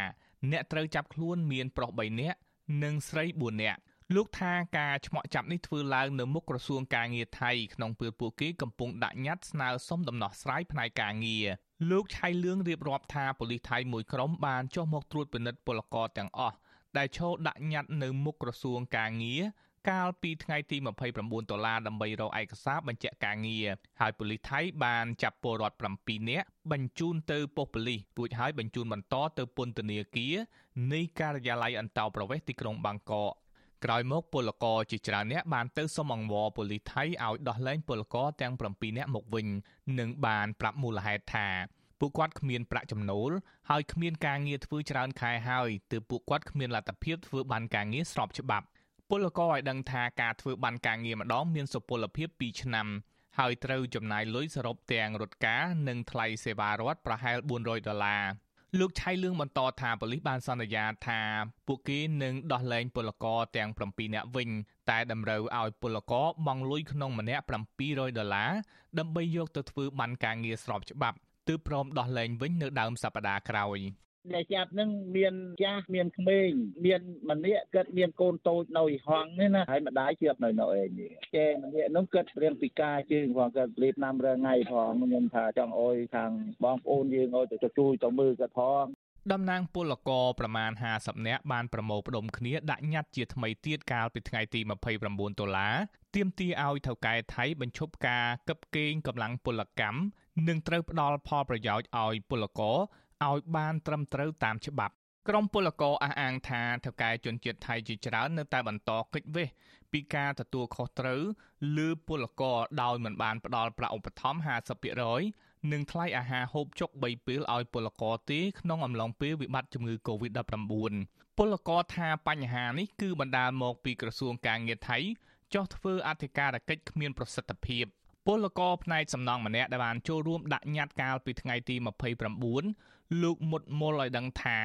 S14: អ្នកត្រូវចាប់ខ្លួនមានប្រុស3នាក់និងស្រី4នាក់ លោកថាការឆ្មក់ចាប់នេះធ្វើឡើងនៅមុខក្រសួងការងារថៃក្នុងពេលពួកគេកំពុងដាក់ញត្តិស្នើសុំដំណោះស្រាយផ្នែកការងារលោកឆៃលឿងរៀបរាប់ថាប៉ូលីសថៃមួយក្រុមបានចុះមកត្រួតពិនិត្យពលករទាំងអស់ដែលឈរដាក់ញត្តិនៅមុខក្រសួងការងារកាលពីថ្ងៃទី29ដុល្លារដើម្បីរកឯកសារបញ្ជាក់ការងារហើយប៉ូលីសថៃបានចាប់ពលរដ្ឋ7នាក់បញ្ជូនទៅប៉ុស្តិ៍ប៉ូលីសរួចហើយបញ្ជូនបន្តទៅពន្ធនាគារនៃការិយាល័យអន្តោប្រវេសន៍ទីក្រុងបាងកក ក្រោយមកពលករជាច្រើនអ្នកបានទៅសុំអង្វរប៉ូលីសថៃឲ្យដោះលែងពលករទាំង7នាក់មកវិញនិងបានប្រាប់មូលហេតុថាពួកគាត់គ្មានប្រាក់ចំណូលហើយគ្មានការងារធ្វើច្រើនខែហើយទើបពួកគាត់គ្មានលទ្ធភាពធ្វើបានការងារស្របច្បាប់ពលករឲ្យដឹងថាការធ្វើបានការងារម្ដងមានសុពលភាព2ឆ្នាំហើយត្រូវចំណាយលុយសរុបទាំងរត់ការនិងថ្លៃសេវារដ្ឋប្រហែល400ដុល្លារ លោកឆៃលឿងបន្តថាប៉ូលីសបានសន្យាថាពួកគេនឹងដោះលែងពលករទាំង7នាក់វិញ តែតម្រូវឲ្យពលករបង់លុយក្នុងម្នាក់700ដុល្លារដើម្បីយកទៅធ្វើបានការងារស្របច្បាប់ទើបព្រមដោះលែងវិញនៅដើមសប្តាហ៍ក្រោយ
S15: ដែលចាប់នឹងមានចាស់មានក្មេងមានម្នាក់គិតមានកូនតូចនៅហងនេះណាហើយម្ដាយជាប់នៅនៅឯនេះចេម្នាក់នោះគិតរៀងពិការជើងផងគាត់លេបណាំរើថ្ងៃផងខ្ញុំថាចង់អុយខាងបងប្អូនយើងអុយទៅជួយទៅមើលគាត់ផង
S14: តំណាងពលករប្រមាណ50នាក់បានប្រមូលផ្ដុំគ្នាដាក់ញត្តិជាថ្មីទៀតកាលពីថ្ងៃទី29ដុល្លារទាមទារឲ្យថៅកែថៃបញ្ឈប់ការកឹបកេងកម្លាំងពលកម្មនិងត្រូវផ្ដល់ផលប្រយោជន៍ឲ្យពលករ ឲ្យបានត្រឹមត្រូវតាមច្បាប់ក្រមពលករអះអាងថាថៅកែជនជាតិថៃជាច្រើននៅតែបន្តកិច្ចវេះពីការទទួលខុសត្រូវលើពលករដោយមិនបានផ្ដល់ប្រាក់ឧបត្ថម្ភ50%និងថ្លៃអាហារហូបចុក3ពេលឲ្យពលករទេក្នុងអំឡុងពេលវិបត្តិជំងឺ Covid-19 ពលករថាបញ្ហានេះគឺបណ្ដាលមកពីក្រសួងការងារថៃចោះធ្វើអធិការកិច្ចគ្មានប្រសិទ្ធភាពពលករផ្នែកសំណង់ម្នាក់ដែលបានចូលរួមដាក់ញត្តិកាលពីថ្ងៃទី29 លោកមុតមុលឲ្យដឹងថា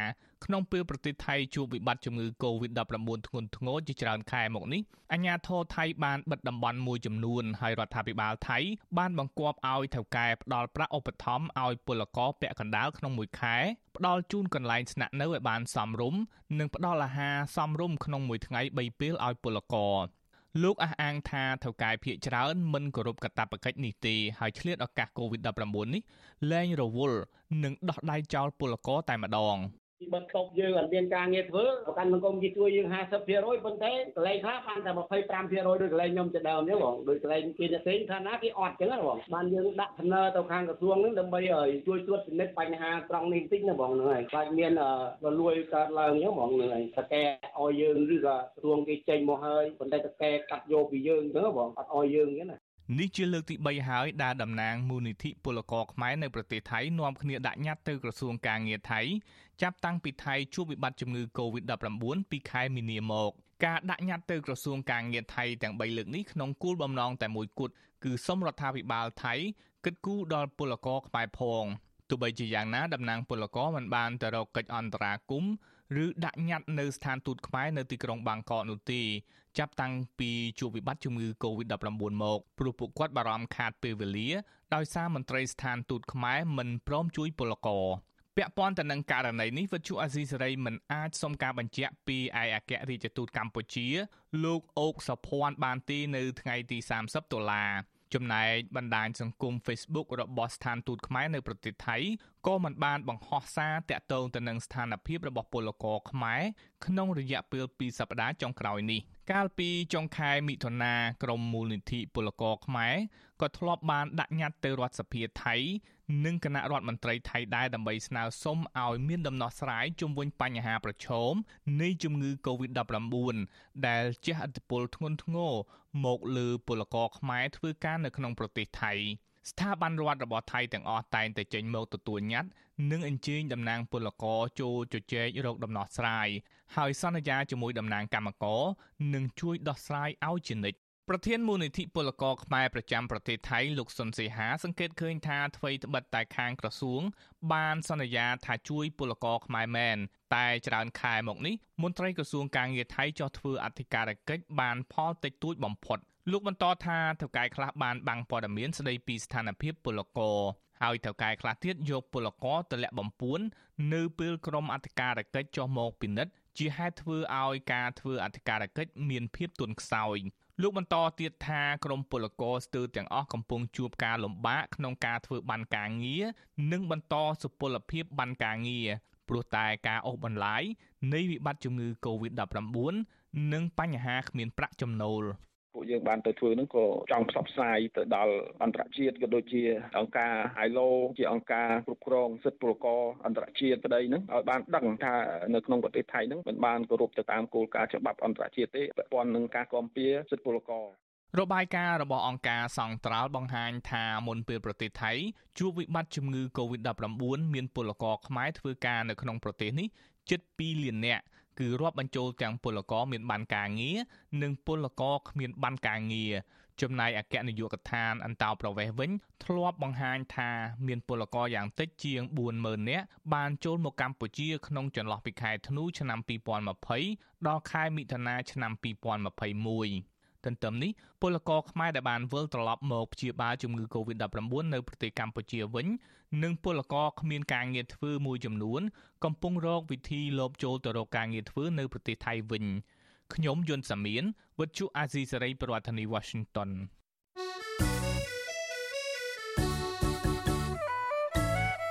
S14: ក្នុងពេលប្រទេសថៃជួបវិបត្តិជំងឺ Covid-19 ធ្ងន់ធ្ងរជាច្រើនខែមកនេះអាជ្ញាធរថៃបានបិទតំបន់មួយចំនួនហើយរដ្ឋាភិបាលថៃបានបង្គាប់ឲ្យថៅកែផ្ដល់ប្រាក់ឧបត្ថម្ភឲ្យពលករពាក់កណ្ដាលក្នុងមួយខែផ្ដល់ជូនកន្លែងស្នាក់នៅឲ្យបានសមរម្យនិងផ្ដល់អាហារសមរម្យក្នុងមួយថ្ងៃ3ពេលឲ្យពលករ លោកអះអាងថាថៅកែភៀកច្រើនមិនគោរពកាតព្វកិច្ចនេះទេហើយឆ្លៀតឱកាស COVID-19 នេះលែងរវល់និងដោះដៃចោលពលករតែម្ដង
S15: ពីបន្ទប់យើងអត់មានការងារធ្វើប្រកាន់សង្គមគេជួយយើង50%ប៉ុន្តែកន្លែងខ្លះបានតែ25%ដូចកន្លែងខ្ញុំទៅដើមនេះបងដូចកន្លែងគេផ្សេងថាណាគេអត់ចឹងណាបងបានយើងដាក់ដំណើរទៅខាងក្រសួងហ្នឹងដើម្បីជួយត្រួតពិនិត្យបញ្ហាត្រង់នេះបន្តិចណាបងហ្នឹងហើយខ្លាចមានរលួយកើតឡើងចឹងបងហ្នឹងហើយតកែឲ្យយើងឬក៏ក្រសួងគេចេញមកហើយប៉ុន្តែតកែកាត់យកពីយើងទៅបងអត់ឲ្យយើងចឹងណា
S14: នេះជាលើកទី3ហើយដែលតំណាងមូលនិធិពលករខ្មែរនៅប្រទេសថៃនាំគ្នាដាក់ញត្តិទៅក្រសួងការងារថៃចាប់តាំងពីថៃជួបវិបត្តិជំងឺ Covid-19 ពីខែមីនាមកការដាក់ញត្តិទៅក្រសួងការងារថៃទាំង3លើកនេះក្នុងគោលបំណងតែមួយគត់គឺសូមរដ្ឋាភិបាលថៃគិតគូរដល់ពលករខ្មែរផងទោះបីជាយ៉ាងណាតំណាងពលករមិនបានទៅរកកិច្ចអន្តរាគមន៍ ឬដាក់ញត្តិនៅស្ថានទូតខ្មែរនៅទីក្រុងបាងកកនោះទេចាប់តាំងពីជួបវិបត្តិជំងឺ Covid-19 មកព្រោះពួកគាត់បារម្ភខាតពេលវេលាដោយសារមន្ត្រីស្ថានទូតខ្មែរមិនព្រមជួយពលករពាក់ព័ន្ធទៅនឹងករណីនេះវិទ្យុអាស៊ីសេរីមិនអាចសុំការបញ្ជាក់ពីឯកអគ្គរដ្ឋទូតកម្ពុជា លោកអូកសុភ័ណ្ឌបានទេនៅថ្ងៃទី30ដុល្លារ ចំណែកបណ្ដាញសង្គម Facebook របស់ស្ថានទូតខ្មែរនៅប្រទេសថៃក៏មិនបានបង្ហោះសារតាក់ទងទៅនឹងស្ថានភាពរបស់ពលករខ្មែរក្នុងរយៈពេល2សប្តាហ៍ចុងក្រោយនេះកាលពីចុងខែមិថុនាក្រមមូលនិធិពលករខ្មែរក៏ធ្លាប់បានដាក់ញត្តិទៅរដ្ឋសភាថៃ និងគណៈរដ្ឋមន្ត្រីថៃដែរដើម្បីស្នើសុំឲ្យមានដំណោះស្រាយជុំវិញបញ្ហាប្រឈមនៃជំងឺ Covid-19 ដែលជះឥទ្ធិពលធ្ងន់ធ្ងរមកលើពលករខ្មែរធ្វើការនៅក្នុងប្រទេសថៃស្ថាប័នរដ្ឋរបស់ថៃទាំងអស់តែងតែចេញមកទទួលញត្តិនិងអញ្ជើញតំណាងពលករចូលជជែករកដំណោះស្រាយហើយសន្យាជាមួយតំណាងកម្មករនឹងជួយដោះស្រាយឲ្យជានិច្ច ប្រធានមូលនិធិពលករខ្មែរប្រចាំប្រទេសថៃលោកសុនសេហាសង្កេតឃើញថាអ្វីត្បិតតែខាងក្រសួង បានសន្យាថាជួយពលករខ្មែរមែនតែច្រើនខែមកនេះមន្ត្រីក្រសួងការងារថៃចោះធ្វើអធិការកិច្ចបានផលតិចតួចបំផុតលោកបន្តថាថៅកែខ្លះបានបាំងព័ត៌មានស្ដីពីស្ថានភាពពលករហើយថៅកែខ្លះទៀតយកពលករទៅលាក់បំពួននៅពេលក្រុមអធិការកិច្ចចុះមកពិនិត្យជាហេតុធ្វើឲ្យការធ្វើអធិការកិច្ចមានភាពទន់ខ្សោយ លោកបន្តទៀតថាក្រមពលករស្ទើរទាំងអស់កំពុងជួបការលំបាកក្នុងការធ្វើបានការងារនិងបន្តសុពលភាពបានការងារព្រោះតែការអូសបន្លាយនៃវិបត្តិជំងឺ Covid-19 និងបញ្ហាគ្មានប្រាក់ចំណូល
S16: ពួកយើងបានទៅធ្វើហ្នឹងក៏ចង់ផ្សព្វផ្សាយទៅដល់អន្តរជាតិក៏ដូចជាអង្គការ ILO ជាអង្គការគ្រប់គ្រងសិទ្ធិពលករអន្តរជាតិប្តីហ្នឹងឲ្យបានដឹងថានៅក្នុងប្រទេសថៃហ្នឹងមិនបានគោរពទៅតាមគោលការណ៍ច្បាប់អន្តរជាតិទេពាក់ព័ន្ធនឹងការគាំពៀសិទ្ធិពលករ
S14: របាយការណ៍របស់អង្គការសង្ត្រាល់បង្ហាញថាមុនពេលប្រទេសថៃជួបវិបត្តិជំងឺ Covid-19 មានពលករខ្មែរធ្វើការនៅក្នុងប្រទេសនេះជិត2លាននាក់ គឺរាប់បញ្ចូលទាំងពលករមានបានការងារនិងពលករគ្មានបានការងារចំណែកអគ្គនាយកដ្ឋានអន្តោប្រវេសន៍វិញ ធ្លាប់បង្ហាញថាមានពលករយ៉ាងតិចជាង40000នាក់បានចូលមកកម្ពុជាក្នុងចន្លោះពីខែធ្នូឆ្នាំ2020ដល់ខែមិថុនាឆ្នាំ2021 ទន្ទឹមនេះពលករខ្មែរដែលបានវិលត្រឡប់មកព្យាបាលជំងឺ Covid-19 នៅប្រទេសកម្ពុជាវិញនិងពលករគ្មានការងារធ្វើមួយចំនួន កំពុងរកវិធីលបចូលទៅរកការងារធ្វើនៅប្រទេសថៃវិញខ្ញុំយុនសាមៀនវិទ្យុអាស៊ីសេរីប្រធានាធិបតី Washington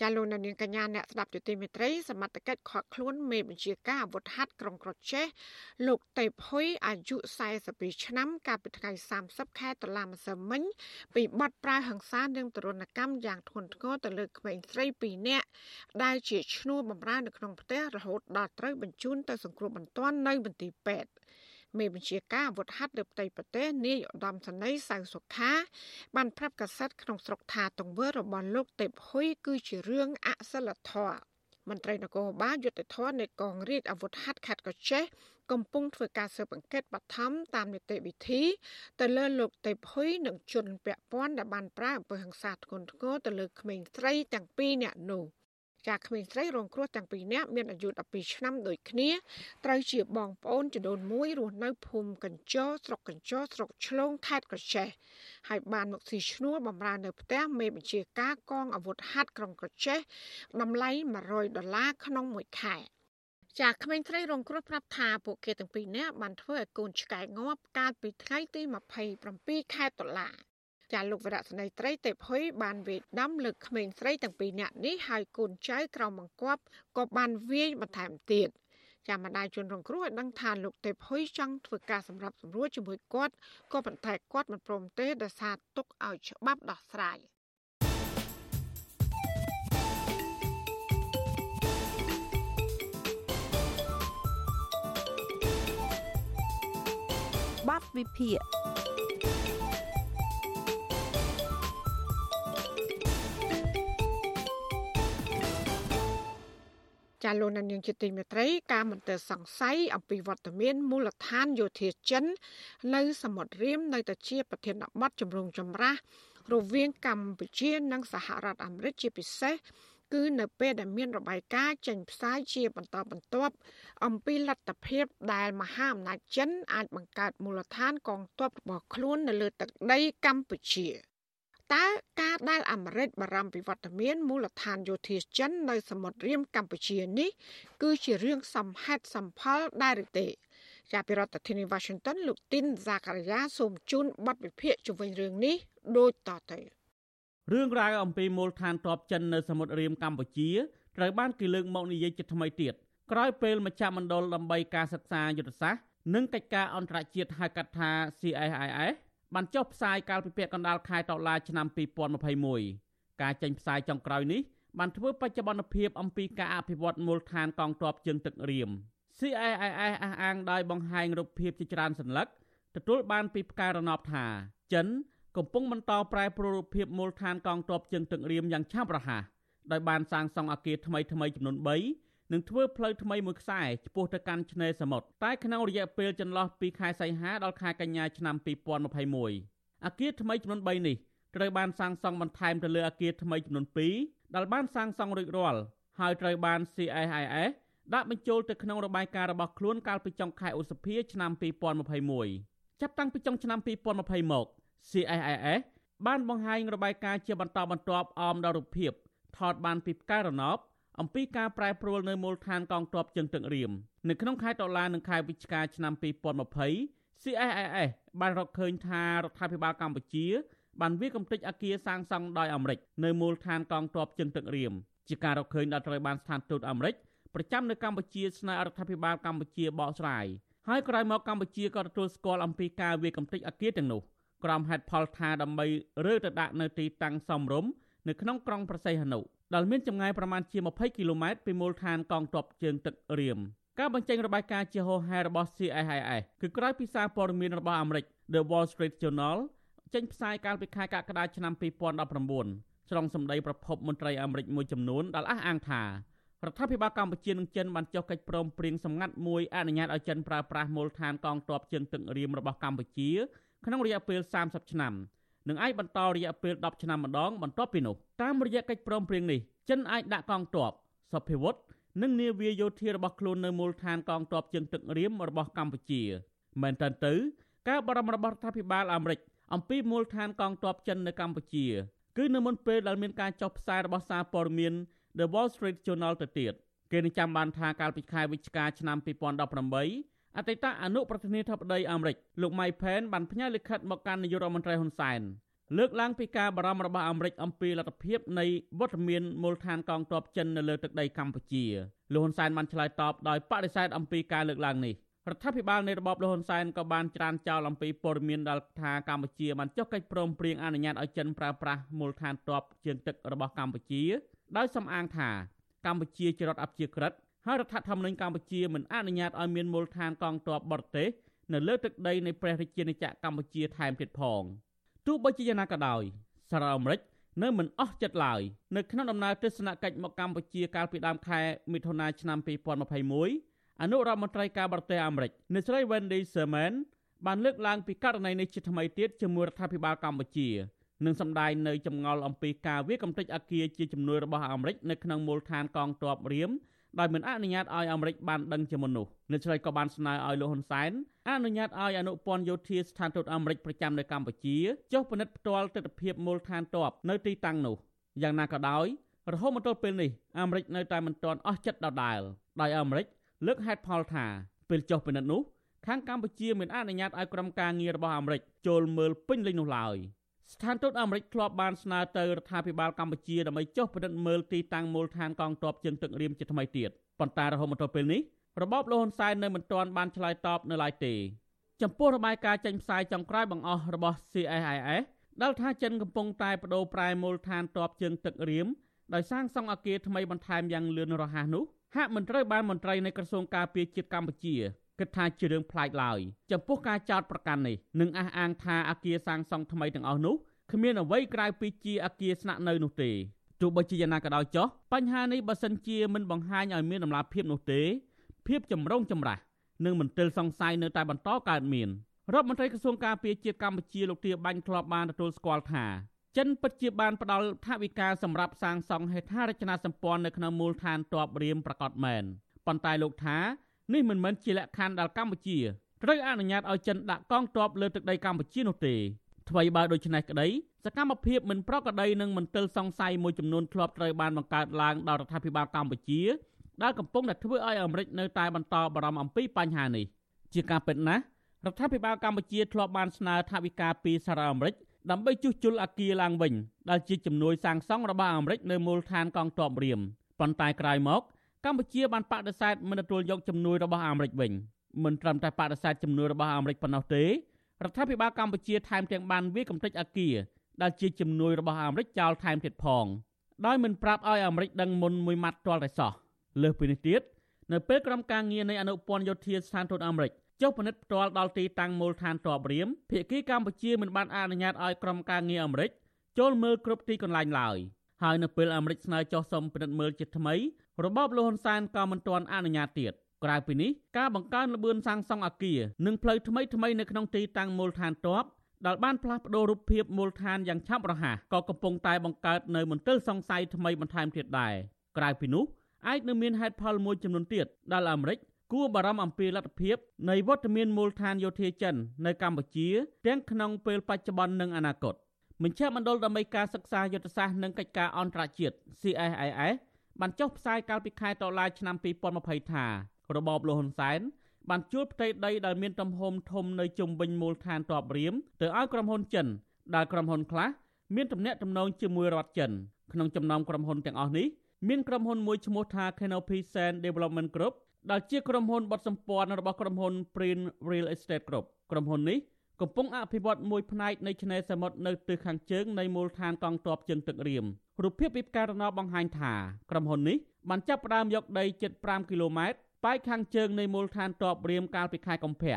S4: ចាលោកនាងកញ្ញាអ្នកស្ដាប់យុតិមេត្រីសមត្ថកិច្ចខាត់ខ្លួនមេបញ្ជាការអាវុធហត្ថក្រុងក្រចេះលោកតេពហ៊ុយអាយុ42ឆ្នាំកាលពីថ្ងៃ30ខែតុលាម្សិលមិញពីបទប្រើហិង្សានិងទរណកម្មយ៉ាងធ្ងន់ធ្ងរទៅលើក្មេងស្រី2នាក់ដែលជាឈ្នួលបម្រើនៅក្នុងផ្ទះរហូតដល់ត្រូវបញ្ជូនទៅសង្គ្រោះបន្ទាន់នៅមន្ទីរពេទ្យ មេបញ្ជាការអាវុធហត្ថលើផ្ទៃប្រទេសនាយឧត្តមសេនីយ៍សៅសុខា បានប្រាប់កាសែតក្នុងស្រុកថាទង្វើរបស់លោកទេពហ៊ុយគឺជារឿងអសិលធម៌មន្ត្រីនគរបាលយុទ្ធភ័ណ្ឌនៃកងរាជអាវុធហត្ថខេត្តកោះចេះកំពុងធ្វើការស៊ើបអង្កេតបឋមតាមនីតិវិធីទៅលើលោកទេពហ៊ុយនិងជនពាក់ព័ន្ធដែលបានប្រើអំពើហិង្សាធ្ងន់ធ្ងរទៅលើក្មេងស្រីទាំងពីរនាក់នោះ។ ចាក្មេងស្រីរងគ្រោះទាំងពីរនាក់មានអាយុ12ឆ្នាំដូចគ្នាត្រូវជាបងប្អូនចំនួនមួយរស់នៅភូមិកញ្ចោស្រុកកញ្ចោស្រុកឆ្លងខេត្តកោះចេះហើយបានមកស៊ីឈ្នួលបំរើនៅផ្ទះមេបញ្ជាការកងអាវុធហត្ថក្រុងកោះចេះតម្លៃ100ដុល្លារក្នុងមួយខែចាក្មេងស្រីរងគ្រោះប្រាប់ថាពួកគេទាំងពីរនាក់បានធ្វើឲ្យកូនឆ្កែងាប់កាលពីថ្ងៃទី27ខែតុលា ចាលោកវរៈស្នេហ៍ត្រីទេពហ៊ុយបានវាយដំលើកក្មេងស្រីទាំងពីរនាក់នេះហើយកូនចៅក្រោមបង្គាប់ក៏បានវាយបន្ថែមទៀតចាម្ដាយជនរងគ្រោះឲ្យដឹងថាលោកទេពហ៊ុយចង់ធ្វើការសម្រាប់សម្រួលជាមួយគាត់ក៏ប៉ុន្តែគាត់មិនព្រមទេដោយសារទុកឲ្យច្បាប់ដោះស្រាយ
S3: បាត់វិភាគ
S4: ចាលោកនាងជាទីមេត្រីការមន្ទិលសង្ស័យអំពីវត្តមានមូលដ្ឋានយោធាចិន នៅសមុទ្ររៀមនៅតែជាប្រធានបទចម្រូងចម្រាសរវាងកម្ពុជានិងសហរដ្ឋអាមេរិកជាពិសេសគឺនៅពេលដែលមានរបាយការណ៍ចេញផ្សាយជាបន្តបន្ទាប់អំពីលទ្ធភាពដែលមហាអំណាចចិនអាចបង្កើតមូលដ្ឋានកងទ័ពរបស់ខ្លួននៅលើទឹកដីកម្ពុជា។ តើការដែលអាមេរិកបារម្ភពីវត្តមានមូលដ្ឋានយោធាចិននៅសមុទ្ររៀមកម្ពុជានេះ គឺជារឿងសំហេតុសំផលដែរឬទេជាប្រធានាធិបតី Washington លោកទីនហ្សាការីយ៉ាសូមជូនបទវិភាគជុំវិញរឿងនេះដូចតទៅ
S17: រឿងរ៉ាវអំពីមូលដ្ឋានទ័ពចិននៅសមុទ្ររៀមកម្ពុជាត្រូវបានគេលើកមកនិយាយជាថ្មីទៀតក្រោយពេលមជ្ឈមណ្ឌលដើម្បីការសិក្សាយុទ្ធសាស្ត្រនិងកិច្ចការអន្តរជាតិហៅកាត់ថា CIIS បានចុះផ្សាយកាលពីពាក់កណ្ដាលខែតុលាឆ្នាំ2021ការចេញផ្សាយចុងក្រោយនេះបានធ្វើបច្ចុប្បន្នភាពអំពីការអភិវឌ្ឍមូលដ្ឋានកងទ័ពជើងទឹករៀម CIIS អះអាងដោយបង្ហាញរូបភាពជាច្រើនសន្លឹកទទួលបានពីផ្កាយរណបថាចិនកំពុងបន្តប្រែប្រួលរូបភាពមូលដ្ឋានកងទ័ពជើងទឹករៀមយ៉ាងឆាប់រហ័សដោយបានសាងសង់អគារថ្មីថ្មីចំនួន3 និងធ្វើផ្លូវថ្មីមួយខ្សែឆ្ពោះទៅកាន់ឆ្នេរសមុទ្រតែក្នុងរយៈពេលចន្លោះពីខែសីហាដល់ខែកញ្ញាឆ្នាំ2021អគារថ្មីចំនួន3នេះត្រូវបានសាងសង់បន្ថែមទៅលើអគារថ្មីចំនួន2ដែលបានសាងសង់រួចរាល់ហើយត្រូវបាន CIIS ដាក់បញ្ចូលទៅក្នុងរបាយការណ៍របស់ខ្លួនកាលពីចុងខែឧសភាឆ្នាំ2021ចាប់តាំងពីចុងឆ្នាំ2020មក CIIS បានបង្ហាញរបាយការណ៍ជាបន្តបន្ទាប់អមដល់រូបភាពថតបានពីផ្កាយរណប អំពីការប្រែប្រួលនៅមូលដ្ឋានកងទ័ពជើងទឹករៀមនៅក្នុងខែតុលានិងខែវិច្ឆិកាឆ្នាំ2020 CIIS បានរកឃើញថារដ្ឋាភិបាលកម្ពុជា បានវាកំទេចអគារសាងសង់ដោយអាមេរិកនៅមូលដ្ឋានកងទ័ពជើងទឹករៀមជាការរកឃើញដែលត្រូវបានស្ថានទូតអាមេរិកប្រចាំនៅកម្ពុជាស្នើរដ្ឋាភិបាលកម្ពុជាបកស្រាយហើយក្រោយមកកម្ពុជាក៏ទទួលស្គាល់អំពីការវាកំទេចអគារទាំងនោះក្រុមហេតុផលថាដើម្បីរើទៅដាក់នៅទីតាំងសមរម្យនៅក្នុងក្រុងប្រស័យហនុ ដែលមានចម្ងាយប្រមាណជា20គីឡូម៉ែត្រពីមូលដ្ឋានកងទ័ពជើងទឹករៀមការបញ្ចេញរបាយការណ៍ជាហោហែរបស់ CIS គឺក្រោយពីសារព័ត៌មានរបស់អាមេរិក The Wall Street Journal ចេញផ្សាយកាលពីខែកក្កដាឆ្នាំ2019ស្រង់សម្ដីប្រភពមន្ត្រីអាមេរិកមួយចំនួនដែលអះអាងថារដ្ឋាភិបាលកម្ពុជានិងចិនបានចុះកិច្ចព្រមព្រៀងសម្ងាត់មួយអនុញ្ញាតឲ្យចិនប្រើប្រាស់មូលដ្ឋានកងទ័ពជើងទឹករៀមរបស់កម្ពុជាក្នុងរយៈពេល30ឆ្នាំ និងអាចបន្តរយៈពេល10ឆ្នាំម្ដងបន្ទាប់ពីនោះតាមរយៈកិច្ចព្រមព្រៀងនេះចិនអាចដាក់កងទ័ពសព្វវុធនិងនាវាយោធារបស់ខ្លួននៅមូលដ្ឋានកងទ័ពជើងទឹករៀមរបស់កម្ពុជាមែនតើទៅ ការបរំរបស់រដ្ឋាភិបាលអាមេរិកអំពីមូលដ្ឋានកងទ័ពចិននៅកម្ពុជា គឺនៅមុនពេលដែលមានការចុះផ្សាយរបស់សារព័ត៌មាន The Wall Street Journal ទៅទៀតគេនឹងចាំបានថាកាលពីខែវិច្ឆិកាឆ្នាំ2018 អតីតអនុប្រធានាធិបតីអាមេរិកលោក Mike Pence បានផ្ញើលិខិតមកកាន់នាយករដ្ឋមន្ត្រីហ៊ុនសែនលើកឡើងពីការបារម្ភរបស់អាមេរិកអំពីលទ្ធភាពនៃវត្តមានមូលដ្ឋានកងទ័ពចិននៅលើទឹកដីកម្ពុជាលោកហ៊ុនសែនបានឆ្លើយតបដោយបដិសេធអំពីការលើកឡើងនេះរដ្ឋាភិបាលនៃរបបលហ៊ុនសែនក៏បានច្រានចោលអំពីព័ត៌មានដែលថាកម្ពុជាបានចុះកិច្ចព្រមព្រៀងអនុញ្ញាតឲ្យចិនប្រើប្រាស់មូលដ្ឋានទ័ពជើងទឹករបស់កម្ពុជា ដោយសំអាងថាកម្ពុជាជារដ្ឋអព្យាក្រឹត ហើយរដ្ឋធម្មនុញ្ញកម្ពុជាមិនអនុញ្ញាតឲ្យមានមូលដ្ឋានកងទ័ពបរទេសនៅលើទឹកដីនៃព្រះរាជាណាចក្រកម្ពុជាថែមទៀតផងទោះបីជាយ៉ាងណាក៏ដោយសារអាមេរិកនៅមិនអស់ចិត្តឡើយនៅក្នុងដំណើរទស្សនកិច្ចមកកម្ពុជាកាលពីដើមខែមិថុនាឆ្នាំ2021អនុរដ្ឋមន្ត្រីការបរទេសអាមេរិកអ្នកស្រី Wendy Sherman បានលើកឡើងពីករណីនេះជាថ្មីទៀតជាមួយរដ្ឋាភិបាលកម្ពុជានិងសម្ដែងនៅចម្ងល់អំពីការវាកំទេចអគារជាជំនួយរបស់អាមេរិកនៅក្នុងមូលដ្ឋានកងទ័ពរៀម ដោយមិនអនុញ្ញាតឲ្យអាមេរិកបានដឹងជាមុននោះអ្នកស្រីក៏បានស្នើឲ្យលោកហ៊ុនសែនអនុញ្ញាតឲ្យអនុព័ន្ធយោធាស្ថានទូតអាមេរិកប្រចាំនៅកម្ពុជាចុះពិនិត្យផ្ទាល់ទស្សនវិជ្ជាមូលដ្ឋានទ័ពនៅទីតាំងនោះយ៉ាងណាក៏ដោយរហូតមកទល់ពេលនេះអាមេរិកនៅតែមិនទាន់អស់ចិត្តដដែលដោយអាមេរិកលើកហេតុផលថាពេលចុះពិនិត្យនោះខាងកម្ពុជាមិនអនុញ្ញាតឲ្យក្រុមការងាររបស់អាមេរិកចូលមើលពេញលេញនោះឡើយ។ ស្ថានទូតអាមេរិកធ្លាប់បានស្នើទៅរដ្ឋាភិបាលកម្ពុជាដើម្បីចុះពិនិត្យមើលទីតាំងមូលដ្ឋានកងទ័ពជើងទឹករៀមជាថ្មីទៀតប៉ុន្តែរហូតមកដល់ពេលនេះរបបលហ៊ុនសែននៅមិនទាន់បានឆ្លើយតបនៅឡើយទេចំពោះរបាយការណ៍ចេញផ្សាយចុងក្រោយបង្អស់របស់ CSIS ដែលថាចិនកំពុងតែបដូរប្រែមូលដ្ឋានទ័ពជើងទឹករៀមដោយសាងសង់អគារថ្មីបន្ថែមយ៉ាងលឿនរហ័សនោះហាក់មិនត្រូវបានមន្ត្រីនៃក្រសួងការពារជាតិកម្ពុជា គិតថាជារឿងប្លែកឡើយចំពោះការចោទប្រកាន់នេះនឹងអះអាងថាអគារសាងសង់ថ្មីទាំងអស់នោះគ្មានអ្វីក្រៅពីជាអគារស្នាក់នៅនោះទេទោះបីជាយ៉ាងណាក៏ដោយចុះបញ្ហានេះបើសិនជាមិនបង្ហាញឲ្យមានដំណាភាពនោះទេភាពចម្រូងចម្រាសនិងមន្ទិលសង្ស័យនៅតែបន្តកើតមានរដ្ឋមន្ត្រីក្រសួងការពារជាតិកម្ពុជាលោកទាបាញ់ធ្លាប់បានទទួលស្គាល់ថាចិនពិតជាបានផ្ដល់ថវិកាសម្រាប់សាងសង់ហេដ្ឋារចនាសម្ព័ន្ធនៅក្នុងមូលដ្ឋានទ័ពរៀមប្រកាសមែនប៉ុន្តែលោកថា នេះមិនមែនជាលក្ខខណ្ឌដែលកម្ពុជាត្រូវអនុញ្ញាតឲ្យចិនដាក់កងទ័ពលើទឹកដីកម្ពុជានោះទេថ្មីបើដូច្នេះក្តីសកម្មភាពមិនប្រក្រតីនិងមន្ទិលសង្ស័យមួយចំនួនធ្លាប់ត្រូវបានបង្កើតឡើងដោយរដ្ឋាភិបាលកម្ពុជាដែលកំពុងតែធ្វើឲ្យអាមេរិកនៅតែបន្តបារម្ភអំពីបញ្ហានេះជាការពិតណាស់រដ្ឋាភិបាលកម្ពុជាធ្លាប់បានស្នើថវិកាពីសហរដ្ឋអាមេរិកដើម្បីជួសជុលអគារឡើងវិញដែលជាជំនួយសាងសង់របស់អាមេរិកនៅមូលដ្ឋានកងទ័ពរៀមប៉ុន្តែក្រោយមក កម្ពុជាបានបដិសេធមិនទទួលយកជំនួយរបស់អាមេរិកវិញមិនត្រឹមតែបដិសេធជំនួយរបស់អាមេរិកប៉ុណ្ណោះទេរដ្ឋាភិបាលកម្ពុជាថែមទាំងបានវាកំទេចអគារដែលជាជំនួយរបស់អាមេរិកចោលថែមទៀតផងដោយមិនប្រាប់ឲ្យអាមេរិកដឹងមុនមួយម៉ាត់ទាល់តែសោះលើសពីនេះទៀតនៅពេលក្រុមការងារនៃអនុព័ន្ធយោធាស្ថានទូតអាមេរិកចុះពិនិត្យផ្ទាល់ដល់ទីតាំងមូលដ្ឋានទ័ពរៀមភាគីកម្ពុជាមិនបានអនុញ្ញាតឲ្យក្រុមការងារអាមេរិកចូលមើលគ្រប់ទីកន្លែងឡើយ ហើយនៅពេលអាមេរិកស្នើចុះសុំពិនិត្យមើលជាថ្មីរបបលោកហ៊ុនសែនក៏មិនទាន់អនុញ្ញាតទៀតក្រៅពីនេះការបង្កើនល្បឿនសាងសង់អគារនិងផ្លូវថ្មីថ្មីនៅក្នុងទីតាំងមូលដ្ឋានទ័ពដែលបានផ្លាស់ប្តូររូបភាពមូលដ្ឋានយ៉ាងឆាប់រហ័សក៏កំពុងតែបង្កើតនៅមន្ទិលសង្ស័យថ្មីបន្ថែមទៀតដែរក្រៅពីនោះអាចនឹងមានហេតុផលមួយចំនួនទៀតដែលអាមេរិកគួរបារម្ភអំពីលទ្ធភាពនៃវត្តមានមូលដ្ឋានយោធាចិននៅកម្ពុជាទាំងក្នុងពេលបច្ចុប្បន្ននិងអនាគត មជ្ឈមណ្ឌលដើម្បីការសិក្សាយុទ្ធសាស្ត្រនិងកិច្ចការអន្តរជាតិ CSIS បានចុះផ្សាយកាលពីខែតុលាឆ្នាំ2020ថារបបលហ៊ុនសែនបានជួលផ្ទៃដីដែលមានទំហំធំនៅជុំវិញមូលដ្ឋានទ័ពរៀមទៅឲ្យក្រុមហ៊ុនចិនដែលក្រុមហ៊ុនខ្លះមានទំនាក់ទំនងជាមួយរដ្ឋចិនក្នុងចំណោមក្រុមហ៊ុនទាំងអស់នេះមានក្រុមហ៊ុនមួយឈ្មោះថា Canopy Sand Development Group ដែលជាក្រុមហ៊ុនបត់សម្ព័ន្ធរបស់ក្រុមហ៊ុន Prin Real Estate Group ក្រុមហ៊ុននេះ កំពុងអភិវឌ្ឍមួយផ្នែកនៃឆ្នេរសមុទ្រនៅទិសខាងជើងនៃមូលដ្ឋានកងទ័ពជើងទឹករៀមរូបភាពពីផ្កាយរណបបង្ហាញថាក្រុមហ៊ុននេះបានចាប់ផ្ដើមយកដីជិត5គីឡូម៉ែត្រប៉ែកខាងជើងនៃមូលដ្ឋានទ័ពរៀមកាលពីខែកុម្ភៈ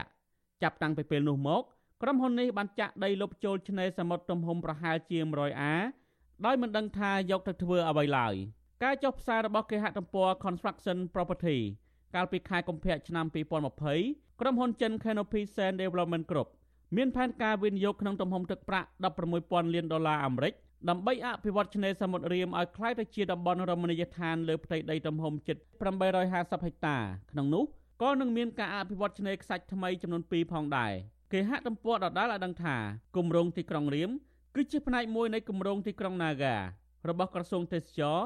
S17: ចាប់តាំងពីពេលនោះមកក្រុមហ៊ុននេះបានចាក់ដីលុបចូលឆ្នេរសមុទ្រទំហំប្រហែលជា100អាដោយមិនដឹងថាយកទៅធ្វើអ្វីឡើយការចុះផ្សាយរបស់គេហទំព័រ Construction Property កាលពីខែកុម្ភៈឆ្នាំ2020ក្រុមហ៊ុនចិន Canopy Sand Development Group មានផែនការវិនិយោគក្នុងទំហំទឹកប្រាក់16,000លានដុល្លារអាមេរិកដើម្បីអភិវឌ្ឍឆ្នេរសមុទ្ររៀមឲ្យក្លាយទៅជាតំបន់រមណីយដ្ឋានលើផ្ទៃដីទំហំជិត850ហិកតាក្នុងនោះក៏នឹងមានការអភិវឌ្ឍឆ្នេរខ្សាច់ថ្មីចំនួន2ផងដែរគេហទំព័រដដាលឲ្យដឹងថាគម្រោងទីក្រុងរៀមគឺជាផ្នែកមួយនៃគម្រោងទីក្រុង Naga របស់ក្រសួងទេសចរ